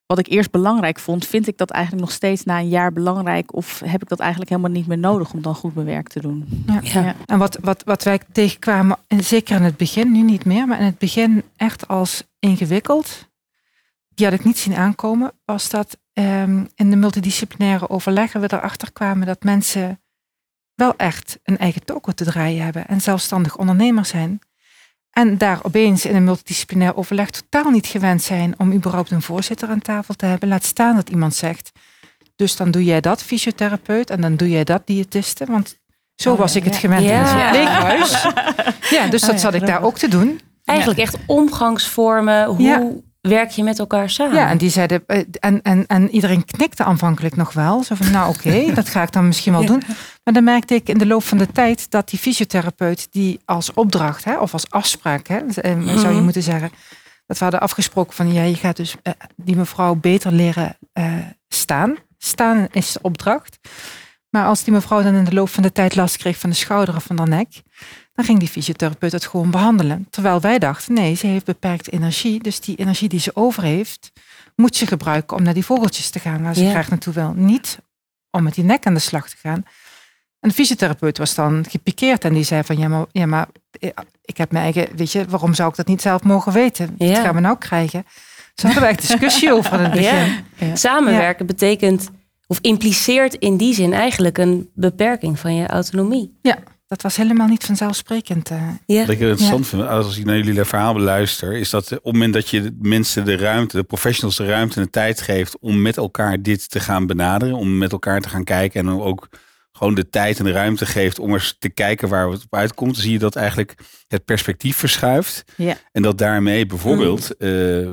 wat ik eerst belangrijk vond, vind ik dat eigenlijk nog steeds na een jaar belangrijk? Of heb ik dat eigenlijk helemaal niet meer nodig om dan goed mijn werk te doen? Ja. ja. En wat, wat, wat wij tegenkwamen, en zeker in het begin, nu niet meer, maar in het begin echt als ingewikkeld, die had ik niet zien aankomen, was dat um, in de multidisciplinaire overleggen we erachter kwamen dat mensen wel echt een eigen toko te draaien hebben en zelfstandig ondernemer zijn. En daar opeens in een multidisciplinair overleg totaal niet gewend zijn om überhaupt een voorzitter aan tafel te hebben. Laat staan dat iemand zegt, dus dan doe jij dat fysiotherapeut en dan doe jij dat diëtiste. Want zo oh, was ik het gewend in het verpleeghuis. Ja, dus dat oh, zat ik daar ook te doen. Eigenlijk echt omgangsvormen. Hoe werk je met elkaar samen. Ja, en die zeiden, eh, en, en, en iedereen knikte aanvankelijk nog wel. Zo van, nou oké, [LAUGHS] dat ga ik dan misschien wel doen. Maar dan merkte ik in de loop van de tijd dat die fysiotherapeut die als opdracht, hè, of als afspraak, hè, eh, zou je mhm. moeten zeggen, dat we hadden afgesproken van, ja, je gaat dus eh, die mevrouw beter leren staan. Staan is de opdracht. Maar als die mevrouw dan in de loop van de tijd last kreeg van de schouder of van de nek, dan ging die fysiotherapeut het gewoon behandelen. Terwijl wij dachten, nee, ze heeft beperkte energie. Dus die energie die ze over heeft, moet ze gebruiken om naar die vogeltjes te gaan. Maar ze krijgt naartoe wel niet om met die nek aan de slag te gaan. En de fysiotherapeut was dan gepikeerd en die zei van, ja maar, ja, maar eh, ik heb mijn eigen, weet je, waarom zou ik dat niet zelf mogen weten? Wat gaan we nou krijgen? Zo hadden we discussie over in het begin. Ja. Samenwerken betekent, of impliceert in die zin eigenlijk een beperking van je autonomie. Ja, dat was helemaal niet vanzelfsprekend. Uh. Ja. Wat ik interessant vind, als ik naar jullie verhaal beluister, is dat op het moment dat je de mensen de ruimte, de professionals de ruimte en de tijd geeft om met elkaar dit te gaan benaderen, om met elkaar te gaan kijken en ook gewoon de tijd en de ruimte geeft om eens te kijken waar het op uitkomt, zie je dat eigenlijk het perspectief verschuift. Ja. En dat daarmee bijvoorbeeld Mm. eh,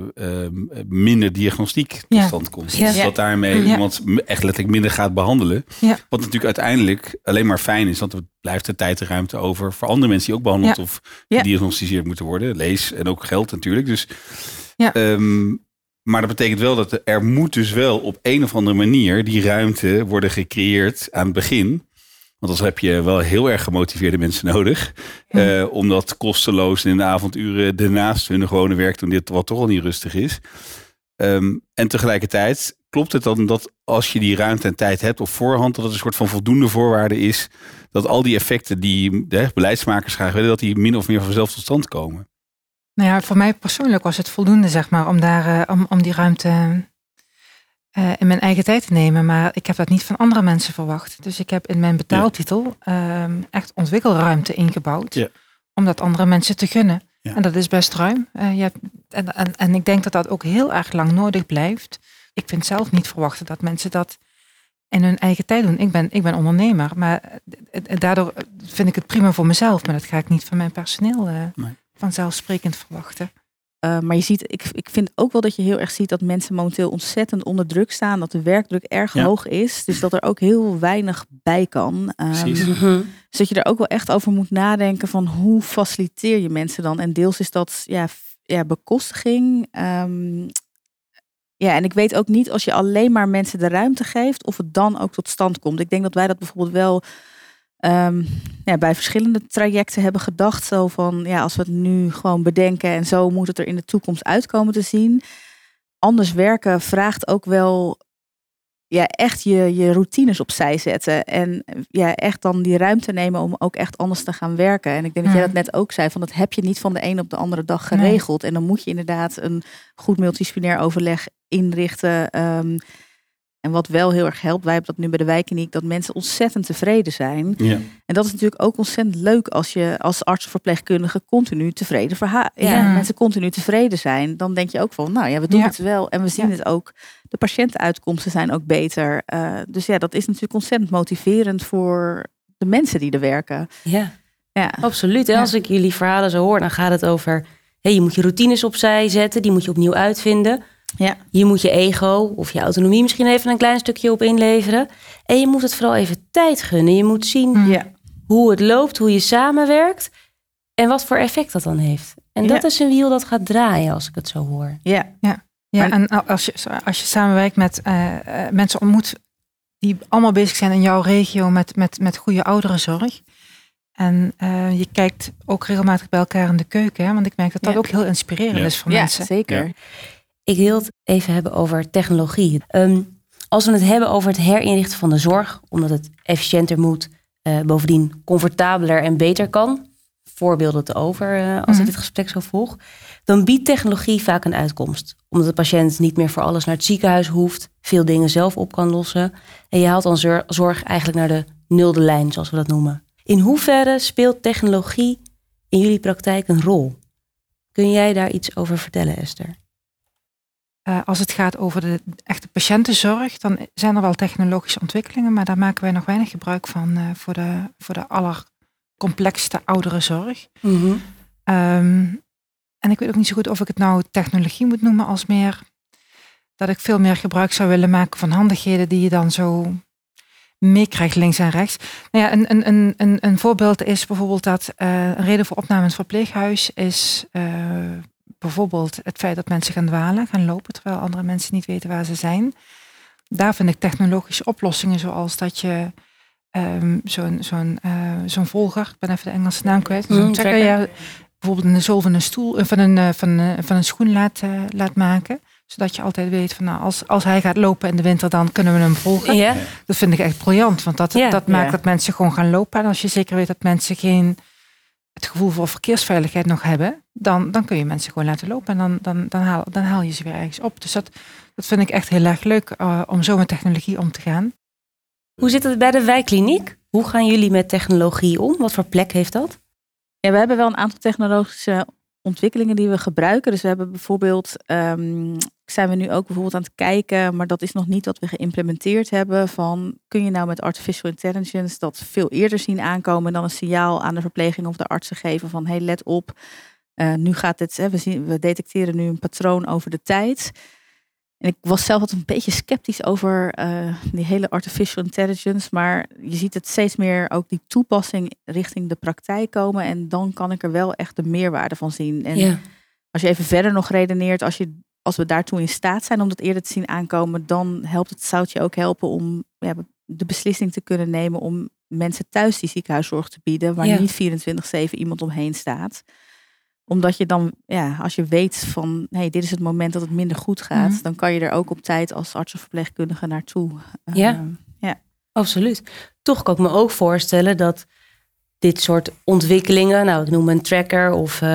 eh, minder diagnostiek tot Ja. stand komt. Ja. Dus dat daarmee iemand echt letterlijk minder gaat behandelen. Wat natuurlijk uiteindelijk alleen maar fijn is, want er blijft de tijd en ruimte over voor andere mensen die ook behandeld of gediagnosticeerd moeten worden. Lees en ook geld natuurlijk. Dus, Ja. ehm, maar dat betekent wel dat er- moet dus wel op een of andere manier die ruimte worden gecreëerd aan het begin. Want anders heb je wel heel erg gemotiveerde mensen nodig. eh, om dat kosteloos in de avonduren daarnaast hun gewone werk doen, dit wat toch al niet rustig is. Ehm, en tegelijkertijd klopt het dan dat als je die ruimte en tijd hebt op voorhand, dat het een soort van voldoende voorwaarde is dat al die effecten die de beleidsmakers graag willen, dat die min of meer vanzelf tot stand komen. Nou ja, voor mij persoonlijk was het voldoende, zeg maar, om, daar, eh, om, om die ruimte eh, in mijn eigen tijd te nemen. Maar ik heb dat niet van andere mensen verwacht. Dus ik heb in mijn betaaltitel ehm, echt ontwikkelruimte ingebouwd. Ja. Om dat andere mensen te gunnen. Ja. En dat is best ruim. Eh, je hebt, en, en, en ik denk dat dat ook heel erg lang nodig blijft. Ik vind zelf niet verwachten dat mensen dat in hun eigen tijd doen. Ik ben, ik ben ondernemer, maar daardoor vind ik het prima voor mezelf. Maar dat ga ik niet van mijn personeel Nee. Vanzelfsprekend verwachten. Uh, maar je ziet, ik, ik vind ook wel dat je heel erg ziet dat mensen momenteel ontzettend onder druk staan. Dat de werkdruk erg Ja. hoog is. Dus dat er ook heel weinig bij kan. Um, Precies. Dus dat je er ook wel echt over moet nadenken van hoe faciliteer je mensen dan. En deels is dat ja, ja, bekostiging. Ehm, ja, en ik weet ook niet als je alleen maar mensen de ruimte geeft, of het dan ook tot stand komt. Ik denk dat wij dat bijvoorbeeld wel ehm, ja, bij verschillende trajecten hebben gedacht. Zo van, ja, als we het nu gewoon bedenken en zo moet het er in de toekomst uitkomen te zien. Anders werken vraagt ook wel ja, echt je, je routines opzij zetten. En ja, echt dan die ruimte nemen om ook echt anders te gaan werken. En ik denk dat jij Mhm. dat net ook zei, van dat heb je niet van de een op de andere dag geregeld. En dan moet je inderdaad een goed multidisciplinair overleg inrichten. Ehm, en wat wel heel erg helpt, wij hebben dat nu bij de wijkkliniek, dat mensen ontzettend tevreden zijn. Ja. En dat is natuurlijk ook ontzettend leuk als je als arts of verpleegkundige continu tevreden verha- ja, Ja. mensen continu tevreden zijn. Dan denk je ook van, nou ja, we doen Ja. het wel. En we zien Ja. het ook. De patiëntenuitkomsten zijn ook beter. Eh, dus ja, dat is natuurlijk ontzettend motiverend voor de mensen die er werken. Ja, Ja, absoluut. En Ja. als ik jullie verhalen zo hoor, dan gaat het over... Hé, je moet je routines opzij zetten, die moet je opnieuw uitvinden. Ja. Je moet je ego of je autonomie misschien even een klein stukje op inleveren. En je moet het vooral even tijd gunnen. Je moet zien Mm. ja. hoe het loopt, hoe je samenwerkt en wat voor effect dat dan heeft. En dat Ja. is een wiel dat gaat draaien als ik het zo hoor. ja. Ja, Maar- en als je, als je samenwerkt met eh, eh, mensen ontmoet die allemaal bezig zijn in jouw regio met, met, met goede ouderenzorg. En eh, je kijkt ook regelmatig bij elkaar in de keuken. Hè? Want ik merk dat dat Ja. ook heel inspirerend Ja. is voor ja mensen. zeker. Ik wil het even hebben over technologie. Ehm, als we het hebben over het herinrichten van de zorg, omdat het efficiënter moet, eh, bovendien comfortabeler en beter kan, voorbeelden te over eh, als Mhm. ik dit gesprek zo volg, dan biedt technologie vaak een uitkomst. Omdat de patiënt niet meer voor alles naar het ziekenhuis hoeft, veel dingen zelf op kan lossen. En je haalt dan zor- zorg eigenlijk naar de nulde lijn, zoals we dat noemen. In hoeverre speelt technologie in jullie praktijk een rol? Kun jij daar iets over vertellen, Esther? Eh, als het gaat over de echte patiëntenzorg, dan zijn er wel technologische ontwikkelingen, maar daar maken wij nog weinig gebruik van eh, voor, de, voor de allercomplexste ouderenzorg. Ehm, en ik weet ook niet zo goed of ik het nou technologie moet noemen als meer dat ik veel meer gebruik zou willen maken van handigheden die je dan zo meekrijgt links en rechts. Nou ja, een, een, een, een, een voorbeeld is bijvoorbeeld dat eh, een reden voor opname in het verpleeghuis is bijvoorbeeld het feit dat mensen gaan dwalen, gaan lopen, terwijl andere mensen niet weten waar ze zijn. Daar vind ik technologische oplossingen zoals dat je ehm, zo'n zo'n eh, zo'n volger, ik ben even de Engelse naam kwijt, zo'n tracker. ja, bijvoorbeeld een zool van een stoel, eh, van een, eh, van, eh, van een schoen laat, eh, laat maken. Zodat je altijd weet van nou, als, als hij gaat lopen in de winter, dan kunnen we hem volgen. Ja, Dat vind ik echt briljant, want dat, Ja. dat maakt Ja. dat mensen gewoon gaan lopen. En als je zeker weet dat mensen geen het gevoel voor verkeersveiligheid nog hebben, dan, dan kun je mensen gewoon laten lopen en dan, dan, dan, haal, dan haal je ze weer ergens op. Dus dat, dat vind ik echt heel erg leuk eh, om zo met technologie om te gaan. Hoe zit het bij de wijkkliniek? Hoe gaan jullie met technologie om? Wat voor plek heeft dat? Ja, we hebben wel een aantal technologische ontwikkelingen die we gebruiken. Dus we hebben bijvoorbeeld, um, zijn we nu ook bijvoorbeeld aan het kijken, maar dat is nog niet wat we geïmplementeerd hebben. Van kun je nou met artificial intelligence dat veel eerder zien aankomen en dan een signaal aan de verpleging of de artsen geven van hey, let op. Uh, nu gaat hè, we, zien, we detecteren nu een patroon over de tijd. En ik was zelf altijd een beetje sceptisch over uh, die hele artificial intelligence. Maar je ziet het steeds meer ook die toepassing richting de praktijk komen. En dan kan ik er wel echt de meerwaarde van zien. En als je even verder nog redeneert, als, je, als we daartoe in staat zijn om dat eerder te zien aankomen, dan helpt het zoutje ook helpen om ja, de beslissing te kunnen nemen om mensen thuis die ziekenhuiszorg te bieden, waar niet 24-7 iemand omheen staat omdat je dan, ja, als je weet van, hey, dit is het moment dat het minder goed gaat, mhm. dan kan je er ook op tijd als arts of verpleegkundige naartoe. Ja, uh, ja, absoluut. Toch kan ik me ook voorstellen dat dit soort ontwikkelingen, nou ik noem een tracker of uh,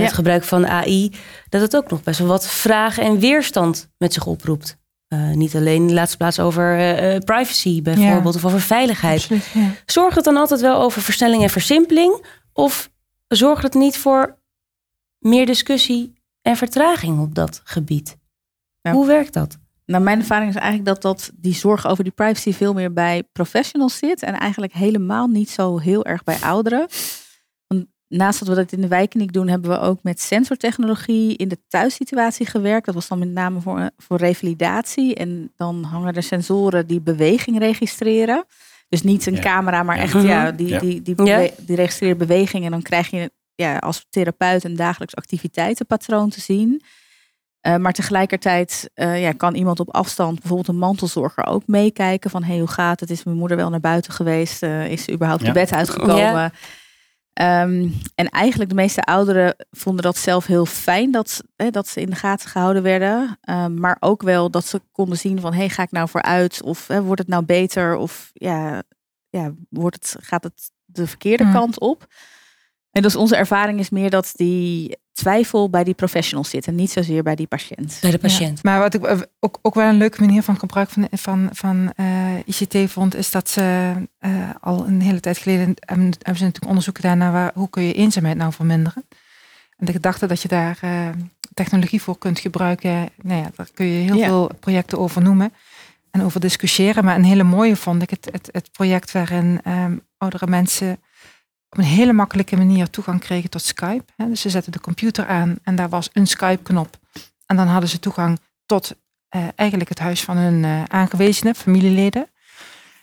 het gebruik van AI, dat het ook nog best wel wat vragen en weerstand met zich oproept. Uh, niet alleen in de laatste plaats over privacy bijvoorbeeld of over veiligheid. Absoluut, ja. Zorgt het dan altijd wel over versnelling en versimpeling? Of zorgt het niet voor meer discussie en vertraging op dat gebied. Hoe werkt dat? Nou, mijn ervaring is eigenlijk dat, dat die zorg over die privacy veel meer bij professionals zit en eigenlijk helemaal niet zo heel erg bij ouderen. Want naast dat we dat in de wijkkliniek doen, hebben we ook met sensortechnologie in de thuissituatie gewerkt. Dat was dan met name voor, voor revalidatie. En dan hangen er sensoren die beweging registreren. Dus niet een camera, maar echt ja, die, die, die, die, die registreert beweging. En dan krijg je ja, als therapeut een dagelijks activiteitenpatroon te zien. Uh, maar tegelijkertijd uh, ja, kan iemand op afstand, bijvoorbeeld een mantelzorger, ook meekijken van hey, hoe gaat het? Is mijn moeder wel naar buiten geweest? Uh, is ze überhaupt ja. de bed uitgekomen? Ja. Um, en eigenlijk de meeste ouderen vonden dat zelf heel fijn dat, hè, dat ze in de gaten gehouden werden. Um, maar ook wel dat ze konden zien van hey, ga ik nou vooruit? Of hè, wordt het nou beter? Of ja, ja, wordt het, gaat het de verkeerde mm. kant op? En dus onze ervaring is meer dat die twijfel bij die professionals zit en niet zozeer bij die patiënt. Bij de patiënt. Maar wat ik eh, ook, ook wel een leuke manier van gebruik van, van, van uh, eh, ICT vond, is dat ze uh, al een hele tijd geleden hebben, hebben ze natuurlijk onderzoek gedaan naar waar, hoe kun je eenzaamheid nou verminderen. En de gedachte dat je daar uh, technologie voor kunt gebruiken, nou ja, daar kun je heel ja. veel projecten over noemen en over discussiëren. Maar een hele mooie vond ik het, het, het project waarin um, oudere mensen op een hele makkelijke manier toegang kregen tot Skype. Dus ze zetten de computer aan en daar was een Skype-knop. En dan hadden ze toegang tot uh, eigenlijk het huis van hun uh, aangewezenen, familieleden.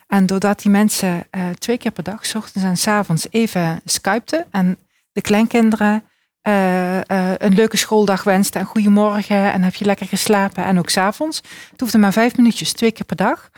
En doordat die mensen uh, twee keer per dag, s ochtends en s avonds, even skypten en de kleinkinderen een leuke schooldag wensten en goedemorgen en heb je lekker geslapen en ook s'avonds. Het hoefde maar vijf minuutjes, twee keer per dag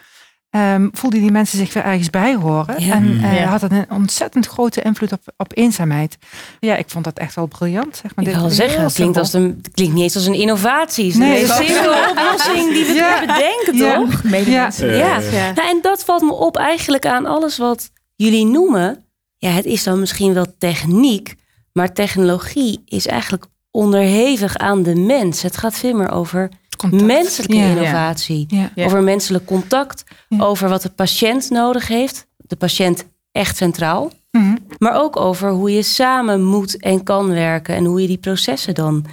um, voelden die mensen zich weer ergens bij horen. En uh, ja. had het een ontzettend grote invloed op, op eenzaamheid. Ja, ik vond dat echt wel briljant. Zeg maar. Ik wil zeggen, het klinkt, als een, het klinkt niet eens als een innovatie. Nee, het is een simpele oplossing die we ja. bedenken, toch? Ja. Ja. ja. Nou, en dat valt me op eigenlijk aan alles wat jullie noemen. Ja, het is dan misschien wel techniek, maar technologie is eigenlijk onderhevig aan de mens. Het gaat veel meer over menselijke innovatie, over menselijk contact, over wat de patiënt nodig heeft, de patiënt echt centraal, mhm. maar ook over hoe je samen moet en kan werken en hoe je die processen dan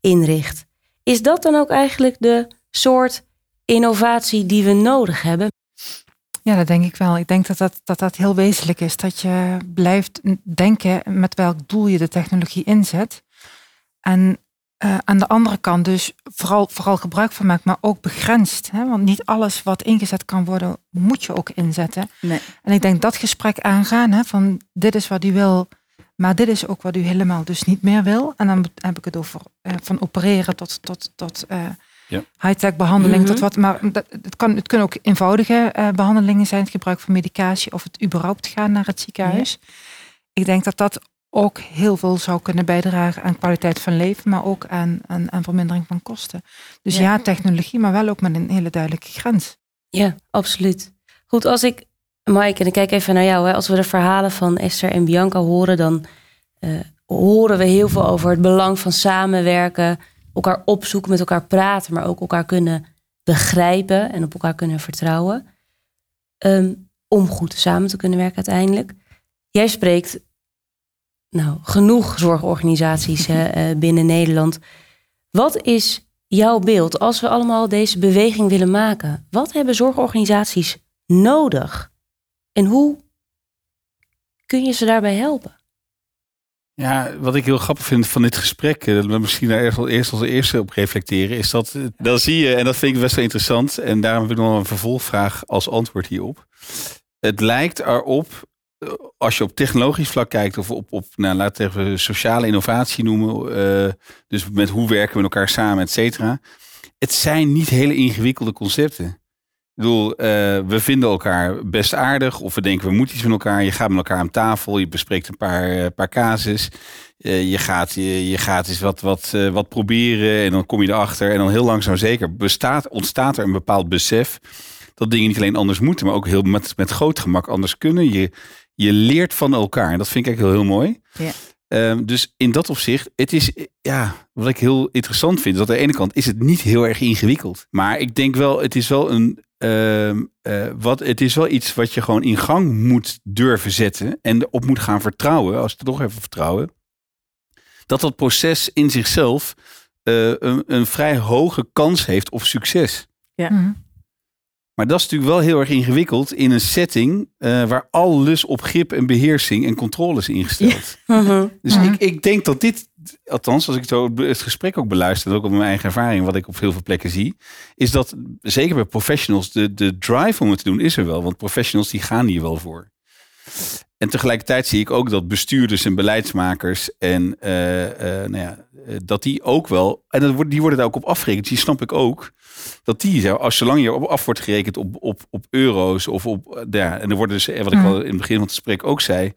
inricht. Is dat dan ook eigenlijk de soort innovatie die we nodig hebben? Ja, dat denk ik wel. Ik denk dat dat, dat dat heel wezenlijk is. Dat je blijft denken met welk doel je de technologie inzet. En uh, aan de andere kant dus vooral, vooral gebruik van maakt, maar ook begrensd. Hè? Want niet alles wat ingezet kan worden, moet je ook inzetten. Nee. En ik denk dat gesprek aangaan, hè, van dit is wat u wil, maar dit is ook wat u helemaal dus niet meer wil. En dan heb ik het over uh, van opereren tot, tot, tot uh, ja. high-tech behandeling. Mm -hmm. tot wat, maar dat, het, kan, het kunnen ook eenvoudige behandelingen zijn, het gebruik van medicatie of het überhaupt gaan naar het ziekenhuis. Ja. Ik denk dat dat ook heel veel zou kunnen bijdragen aan kwaliteit van leven, maar ook aan, aan, aan vermindering van kosten. Dus ja. technologie, maar wel ook met een hele duidelijke grens. Ja, absoluut. Goed, als ik, Mike, en ik kijk even naar jou, hè, als we de verhalen van Esther en Bianca horen, dan uh, horen we heel veel over het belang van samenwerken, elkaar opzoeken, met elkaar praten, maar ook elkaar kunnen begrijpen en op elkaar kunnen vertrouwen. Um, om goed samen te kunnen werken uiteindelijk. Jij spreekt nou, genoeg zorgorganisaties [LAUGHS] eh, eh, binnen Nederland. Wat is jouw beeld als we allemaal deze beweging willen maken? Wat hebben zorgorganisaties nodig? En hoe kun je ze daarbij helpen? Ja, wat ik heel grappig vind van dit gesprek, eh, dat we misschien daar eerst, eerst als eerste op reflecteren, is dat eh, dan zie je, en dat vind ik best wel interessant, en daarom heb ik nog een vervolgvraag als antwoord hierop. Het lijkt erop, als je op technologisch vlak kijkt, of op, op nou, laten we sociale innovatie noemen, dus met hoe werken we met elkaar samen, et cetera. Het zijn niet hele ingewikkelde concepten. Ik bedoel, uh, we vinden elkaar best aardig. Of we denken, we moeten iets met elkaar. Je gaat met elkaar aan tafel. Je bespreekt een paar, uh, paar casus. Je, gaat, je, je gaat eens wat, wat, wat proberen. En dan kom je erachter. En dan heel langzaam zeker bestaat, ontstaat er een bepaald besef. Dat dingen niet alleen anders moeten. Maar ook heel met, met groot gemak anders kunnen. Je, je leert van elkaar. En dat vind ik eigenlijk heel, heel mooi. Ja. Um, dus in dat opzicht, het is, ja, wat ik heel interessant vind, is dat aan de ene kant is het niet heel erg ingewikkeld. Maar ik denk wel, het is wel een, uh, uh, wat, het is wel iets wat je gewoon in gang moet durven zetten en op moet gaan vertrouwen, als we toch even vertrouwen, dat dat proces in zichzelf uh, een, een, vrij hoge kans heeft op succes. Ja. Mm maar dat is natuurlijk wel heel erg ingewikkeld in een setting uh, waar alles op grip en beheersing en controle is ingesteld. Ja. [LAUGHS] Uh-huh. Dus ik, ik denk dat dit, althans als ik zo het gesprek ook beluister, ook op mijn eigen ervaring, wat ik op heel veel plekken zie, is dat zeker bij professionals de, de drive om het te doen is er wel. Want professionals die gaan hier wel voor. En tegelijkertijd zie ik ook dat bestuurders en beleidsmakers en uh, uh, nou ja, dat die ook wel, en dat, die worden daar ook op afgerekend, die snap ik ook dat die, als zolang je op, af wordt gerekend op, op, op euro's of op, eh, ja, en er worden dus, wat ik al in het begin van het gesprek ook zei,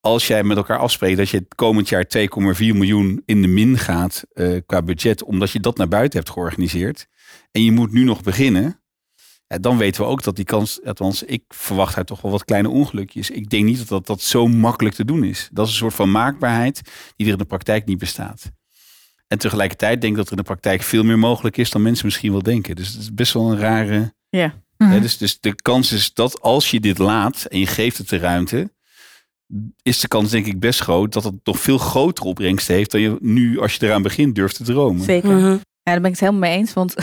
als jij met elkaar afspreekt dat je het komend jaar 2,4 miljoen in de min gaat uh, qua budget, omdat je dat naar buiten hebt georganiseerd, en je moet nu nog beginnen, dan weten we ook dat die kans, althans, ik verwacht daar toch wel wat kleine ongelukjes. Ik denk niet dat dat, dat zo makkelijk te doen is. Dat is een soort van maakbaarheid die er in de praktijk niet bestaat. En tegelijkertijd denk ik dat er in de praktijk veel meer mogelijk is dan mensen misschien wel denken. Dus het is best wel een rare. Ja. Hè, dus, dus de kans is dat als je dit laat en je geeft het de ruimte, is de kans denk ik best groot dat het nog veel grotere opbrengsten heeft dan je nu als je eraan begint durft te dromen. Zeker. Ja, daar ben ik het helemaal mee eens. Want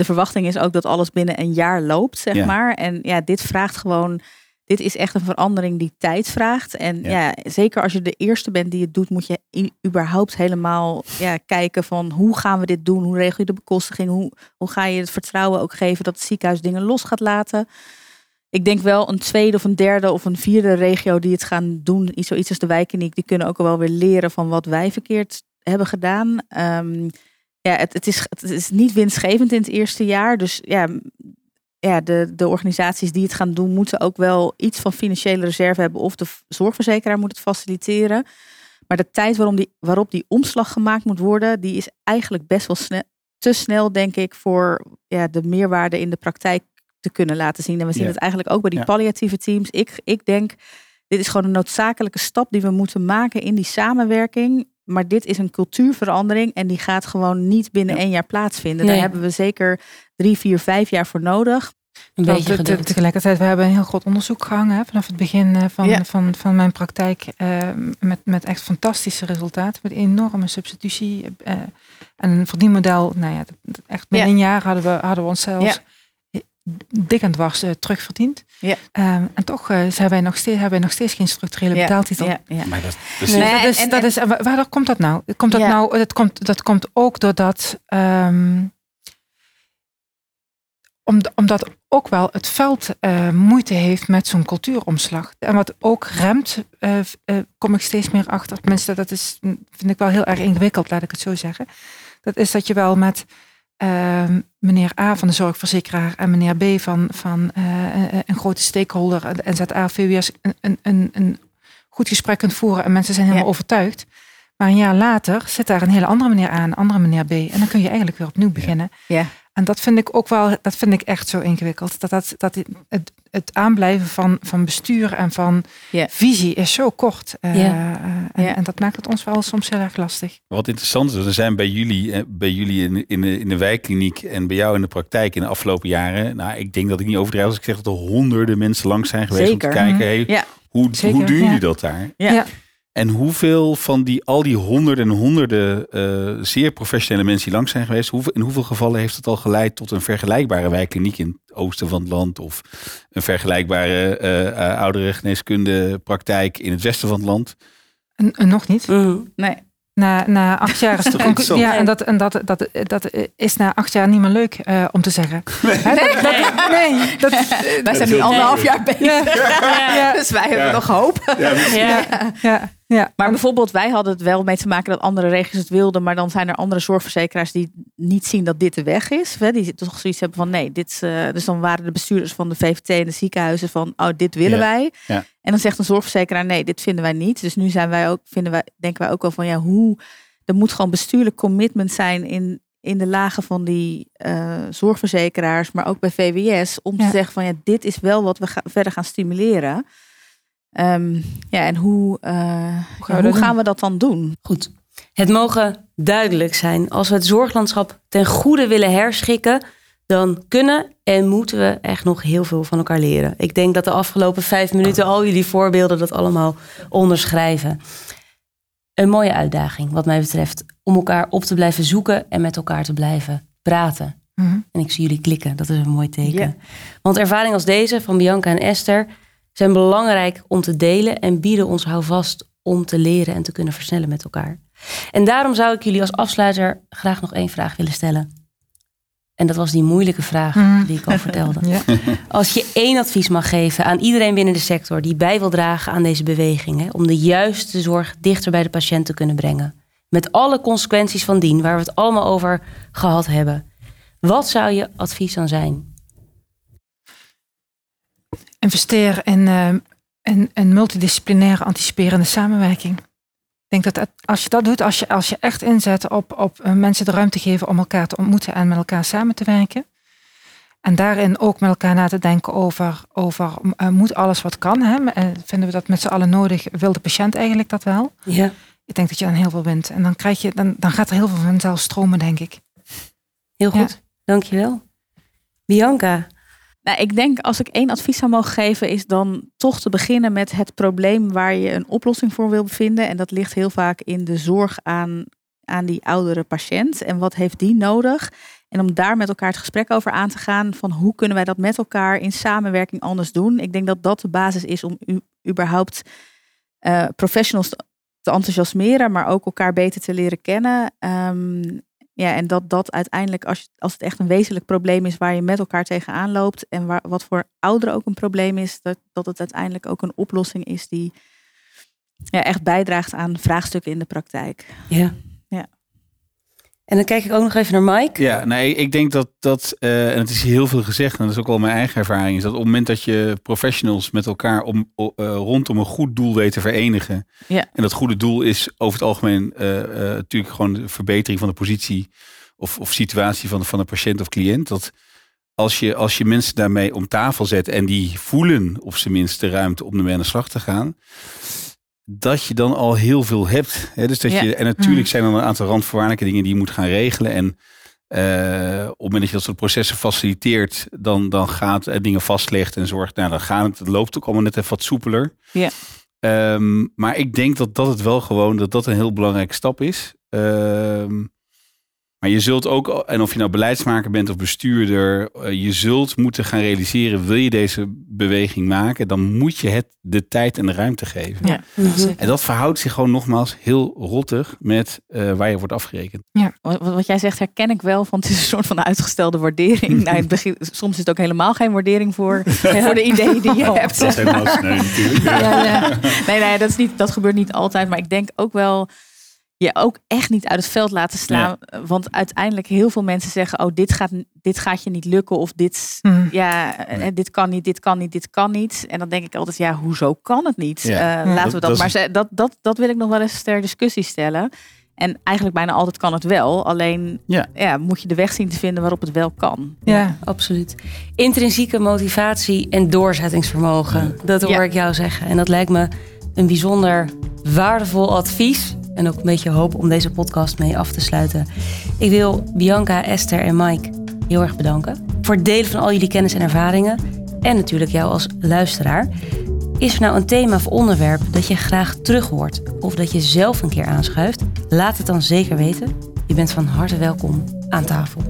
de verwachting is ook dat alles binnen een jaar loopt, zeg maar. En ja, dit vraagt gewoon dit is echt een verandering die tijd vraagt. En ja. zeker als je de eerste bent die het doet, moet je überhaupt helemaal ja, kijken van hoe gaan we dit doen? Hoe regel je de bekostiging? Hoe, hoe ga je het vertrouwen ook geven dat het ziekenhuis dingen los gaat laten? Ik denk wel een tweede of een derde of een vierde regio die het gaan doen, zoiets als de wijkkliniek, die kunnen ook wel weer leren van wat wij verkeerd hebben gedaan. Um, ja, het, het, is, het is niet winstgevend in het eerste jaar. Dus ja, ja, de, de organisaties die het gaan doen, moeten ook wel iets van financiële reserve hebben. Of de zorgverzekeraar moet het faciliteren. Maar de tijd waarom die, waarop die omslag gemaakt moet worden, die is eigenlijk best wel snel, te snel, denk ik, voor ja, de meerwaarde in de praktijk te kunnen laten zien. En we zien het eigenlijk ook bij die palliatieve teams. Ik, ik denk, dit is gewoon een noodzakelijke stap die we moeten maken in die samenwerking. Maar dit is een cultuurverandering en die gaat gewoon niet binnen één jaar plaatsvinden. Daar hebben we zeker drie, vier, vijf jaar voor nodig. Een beetje te, tegelijkertijd, we hebben een heel groot onderzoek gehangen hè, vanaf het begin eh, van, van, van mijn praktijk. Uh, met, met echt fantastische resultaten. Met enorme substitutie. Uh, en een verdienmodel. Nou ja, echt binnen een jaar hadden we, hadden we onszelf dik en dwars uh, terugverdiend. Ja. Um, en toch uh, hebben, wij nog steeds, hebben wij nog steeds geen structurele ja. betaaltitel. Ja, ja. Maar dat, dus nee, dat is, en, dat is, waardoor komt dat nou? Komt dat, nou dat, komt, dat komt ook doordat... Um, omdat ook wel het veld uh, moeite heeft met zo'n cultuuromslag. En wat ook remt, uh, uh, kom ik steeds meer achter. Tenminste, dat is, vind ik wel heel erg ingewikkeld, laat ik het zo zeggen. Dat is dat je wel met Ehm, meneer A van de zorgverzekeraar en meneer B van, van eh, eh, een grote stakeholder, de NZA, VWS, een, een, een goed gesprek kunt voeren en mensen zijn helemaal overtuigd. Maar een jaar later zit daar een hele andere meneer A, een andere meneer B. En dan kun je eigenlijk weer opnieuw beginnen. Ja. En dat vind ik ook wel, dat vind ik echt zo ingewikkeld. Dat, dat, dat het, het aanblijven van, van bestuur en van visie is zo kort. Uh, en, en, dat maakt het ons wel soms heel erg lastig. Wat interessant is, er zijn bij jullie, eh, bij jullie in, in, de, in de wijkkliniek en bij jou in de praktijk in de afgelopen jaren. Nou, ik denk dat ik niet overdrijf als ik zeg dat er honderden mensen langs zijn geweest Zeker. om te kijken, hey, hoe, hoe doen jullie dat daar? Ja. En hoeveel van die, al die honderden en honderden uh, zeer professionele mensen die langs zijn geweest, hoeveel, in hoeveel gevallen heeft het al geleid tot een vergelijkbare wijkliniek in het oosten van het land of een vergelijkbare uh, oudere geneeskunde praktijk in het westen van het land? En, nog niet. Mm. Nee. Na, na acht jaar is [LAUGHS] het Ja, en, dat, en dat, dat, dat is na acht jaar niet meer leuk uh, om te zeggen. [LAUGHS] Nee, dat, dat, nee dat, wij zijn nu anderhalf jaar bezig. Ja. [LAUGHS] Dus wij hebben nog hoop. Ja, ja. Maar bijvoorbeeld, wij hadden het wel mee te maken dat andere regio's het wilden, maar dan zijn er andere zorgverzekeraars die niet zien dat dit de weg is. Hè? Die toch zoiets hebben van nee, dit, uh, dus dan waren de bestuurders van de VVT en de ziekenhuizen van oh, dit willen wij. Ja. En dan zegt een zorgverzekeraar nee, dit vinden wij niet. Dus nu zijn wij ook, vinden wij, denken wij ook wel van ja, hoe, er moet gewoon bestuurlijk commitment zijn in, in de lagen van die uh, zorgverzekeraars, maar ook bij VWS, om te zeggen van ja, dit is wel wat we verder gaan stimuleren. Um, ja, en hoe, uh, hoe, gaan, we, hoe gaan we dat dan doen? Goed. Het mogen duidelijk zijn. Als we het zorglandschap ten goede willen herschikken, dan kunnen en moeten we echt nog heel veel van elkaar leren. Ik denk dat de afgelopen vijf minuten al jullie voorbeelden dat allemaal onderschrijven. Een mooie uitdaging, wat mij betreft, om elkaar op te blijven zoeken en met elkaar te blijven praten. Mhm. En ik zie jullie klikken, dat is een mooi teken. Want ervaring als deze van Bianca en Esther zijn belangrijk om te delen en bieden ons houvast om te leren en te kunnen versnellen met elkaar. En daarom zou ik jullie als afsluiter graag nog één vraag willen stellen. En dat was die moeilijke vraag mhm. die ik al vertelde. [LAUGHS] Als je één advies mag geven aan iedereen binnen de sector die bij wil dragen aan deze beweging, hè, om de juiste zorg dichter bij de patiënt te kunnen brengen, met alle consequenties van dien, waar we het allemaal over gehad hebben, wat zou je advies dan zijn? Investeer in, uh, in, in multidisciplinaire anticiperende samenwerking. Ik denk dat als je dat doet, als je, als je echt inzet op, op uh, mensen de ruimte geven om elkaar te ontmoeten en met elkaar samen te werken. En daarin ook met elkaar na te denken over, over uh, moet alles wat kan. Hè? vinden we dat met z'n allen nodig? Wil de patiënt eigenlijk dat wel? Ja. Ik denk dat je dan heel veel wint. En dan, krijg je, dan, dan gaat er heel veel vanzelf stromen, denk ik. Heel goed, ja. dankjewel. Bianca, nou, ik denk als ik één advies zou mogen geven, is dan toch te beginnen met het probleem waar je een oplossing voor wil vinden. En dat ligt heel vaak in de zorg aan, aan die oudere patiënt. En wat heeft die nodig? En om daar met elkaar het gesprek over aan te gaan van hoe kunnen wij dat met elkaar in samenwerking anders doen. Ik denk dat dat de basis is om u, überhaupt uh, professionals te enthousiasmeren, maar ook elkaar beter te leren kennen. Um, ja, en dat dat uiteindelijk, als, als het echt een wezenlijk probleem is waar je met elkaar tegenaan loopt en waar, wat voor ouderen ook een probleem is, dat, dat het uiteindelijk ook een oplossing is die ja, echt bijdraagt aan vraagstukken in de praktijk. Ja. En dan kijk ik ook nog even naar Mike. Ja, nee, ik denk dat dat, uh, en het is heel veel gezegd, en dat is ook wel mijn eigen ervaring, is dat op het moment dat je professionals met elkaar om, uh, rondom een goed doel weet te verenigen. Ja. En dat goede doel is over het algemeen uh, natuurlijk gewoon de verbetering van de positie of, of situatie van, van de patiënt of cliënt. Dat als je, als je mensen daarmee om tafel zet en die voelen op zijn minst de ruimte om ermee aan de slag te gaan dat je dan al heel veel hebt. Hè? Dus dat je, en natuurlijk mm. zijn er een aantal randvoorwaardelijke dingen die je moet gaan regelen. En uh, op het moment dat je dat soort processen faciliteert, dan, dan gaat het dingen vastlegt en zorgt, nou dan gaat het, het loopt ook allemaal net even wat soepeler. Ja. Um, maar ik denk dat dat het wel gewoon, dat dat een heel belangrijke stap is. Um, maar je zult ook, en of je nou beleidsmaker bent of bestuurder, eh, je zult moeten gaan realiseren, wil je deze beweging maken, dan moet je het de tijd en de ruimte geven. Ja, en dat verhoudt zich gewoon nogmaals heel rottig met uh, waar je wordt afgerekend. Ja, wat, jij zegt herken ik wel, want het is een soort van uitgestelde waardering. [LAUGHS] nou, het begin, soms is het ook helemaal geen waardering voor, [LAUGHS] voor de ideeën die je oh, hebt. Dat is helemaal sneu natuurlijk. [LAUGHS] Ja, ja. Nee, nee, dat, is niet, dat gebeurt niet altijd, maar ik denk ook wel je ook echt niet uit het veld laten slaan. Want uiteindelijk heel veel mensen zeggen: Oh, dit gaat, dit gaat je niet lukken. Of dit, hmm. ja, eh, dit kan niet, dit kan niet, dit kan niet. En dan denk ik altijd: Ja, hoezo kan het niet? Ja. Uh, laten we dat, maar dat, dat, dat wil ik nog wel eens ter discussie stellen. En eigenlijk bijna altijd kan het wel. Alleen ja. ja. moet je de weg zien te vinden waarop het wel kan. Ja, absoluut. Intrinsieke motivatie en doorzettingsvermogen. Dat hoor ik jou zeggen. En dat lijkt me een bijzonder waardevol advies en ook een beetje hoop om deze podcast mee af te sluiten. Ik wil Bianca, Esther en Mike heel erg bedanken voor het delen van al jullie kennis en ervaringen. En natuurlijk jou als luisteraar. Is er nou een thema of onderwerp dat je graag terug hoort of dat je zelf een keer aanschuift? Laat het dan zeker weten. Je bent van harte welkom aan tafel.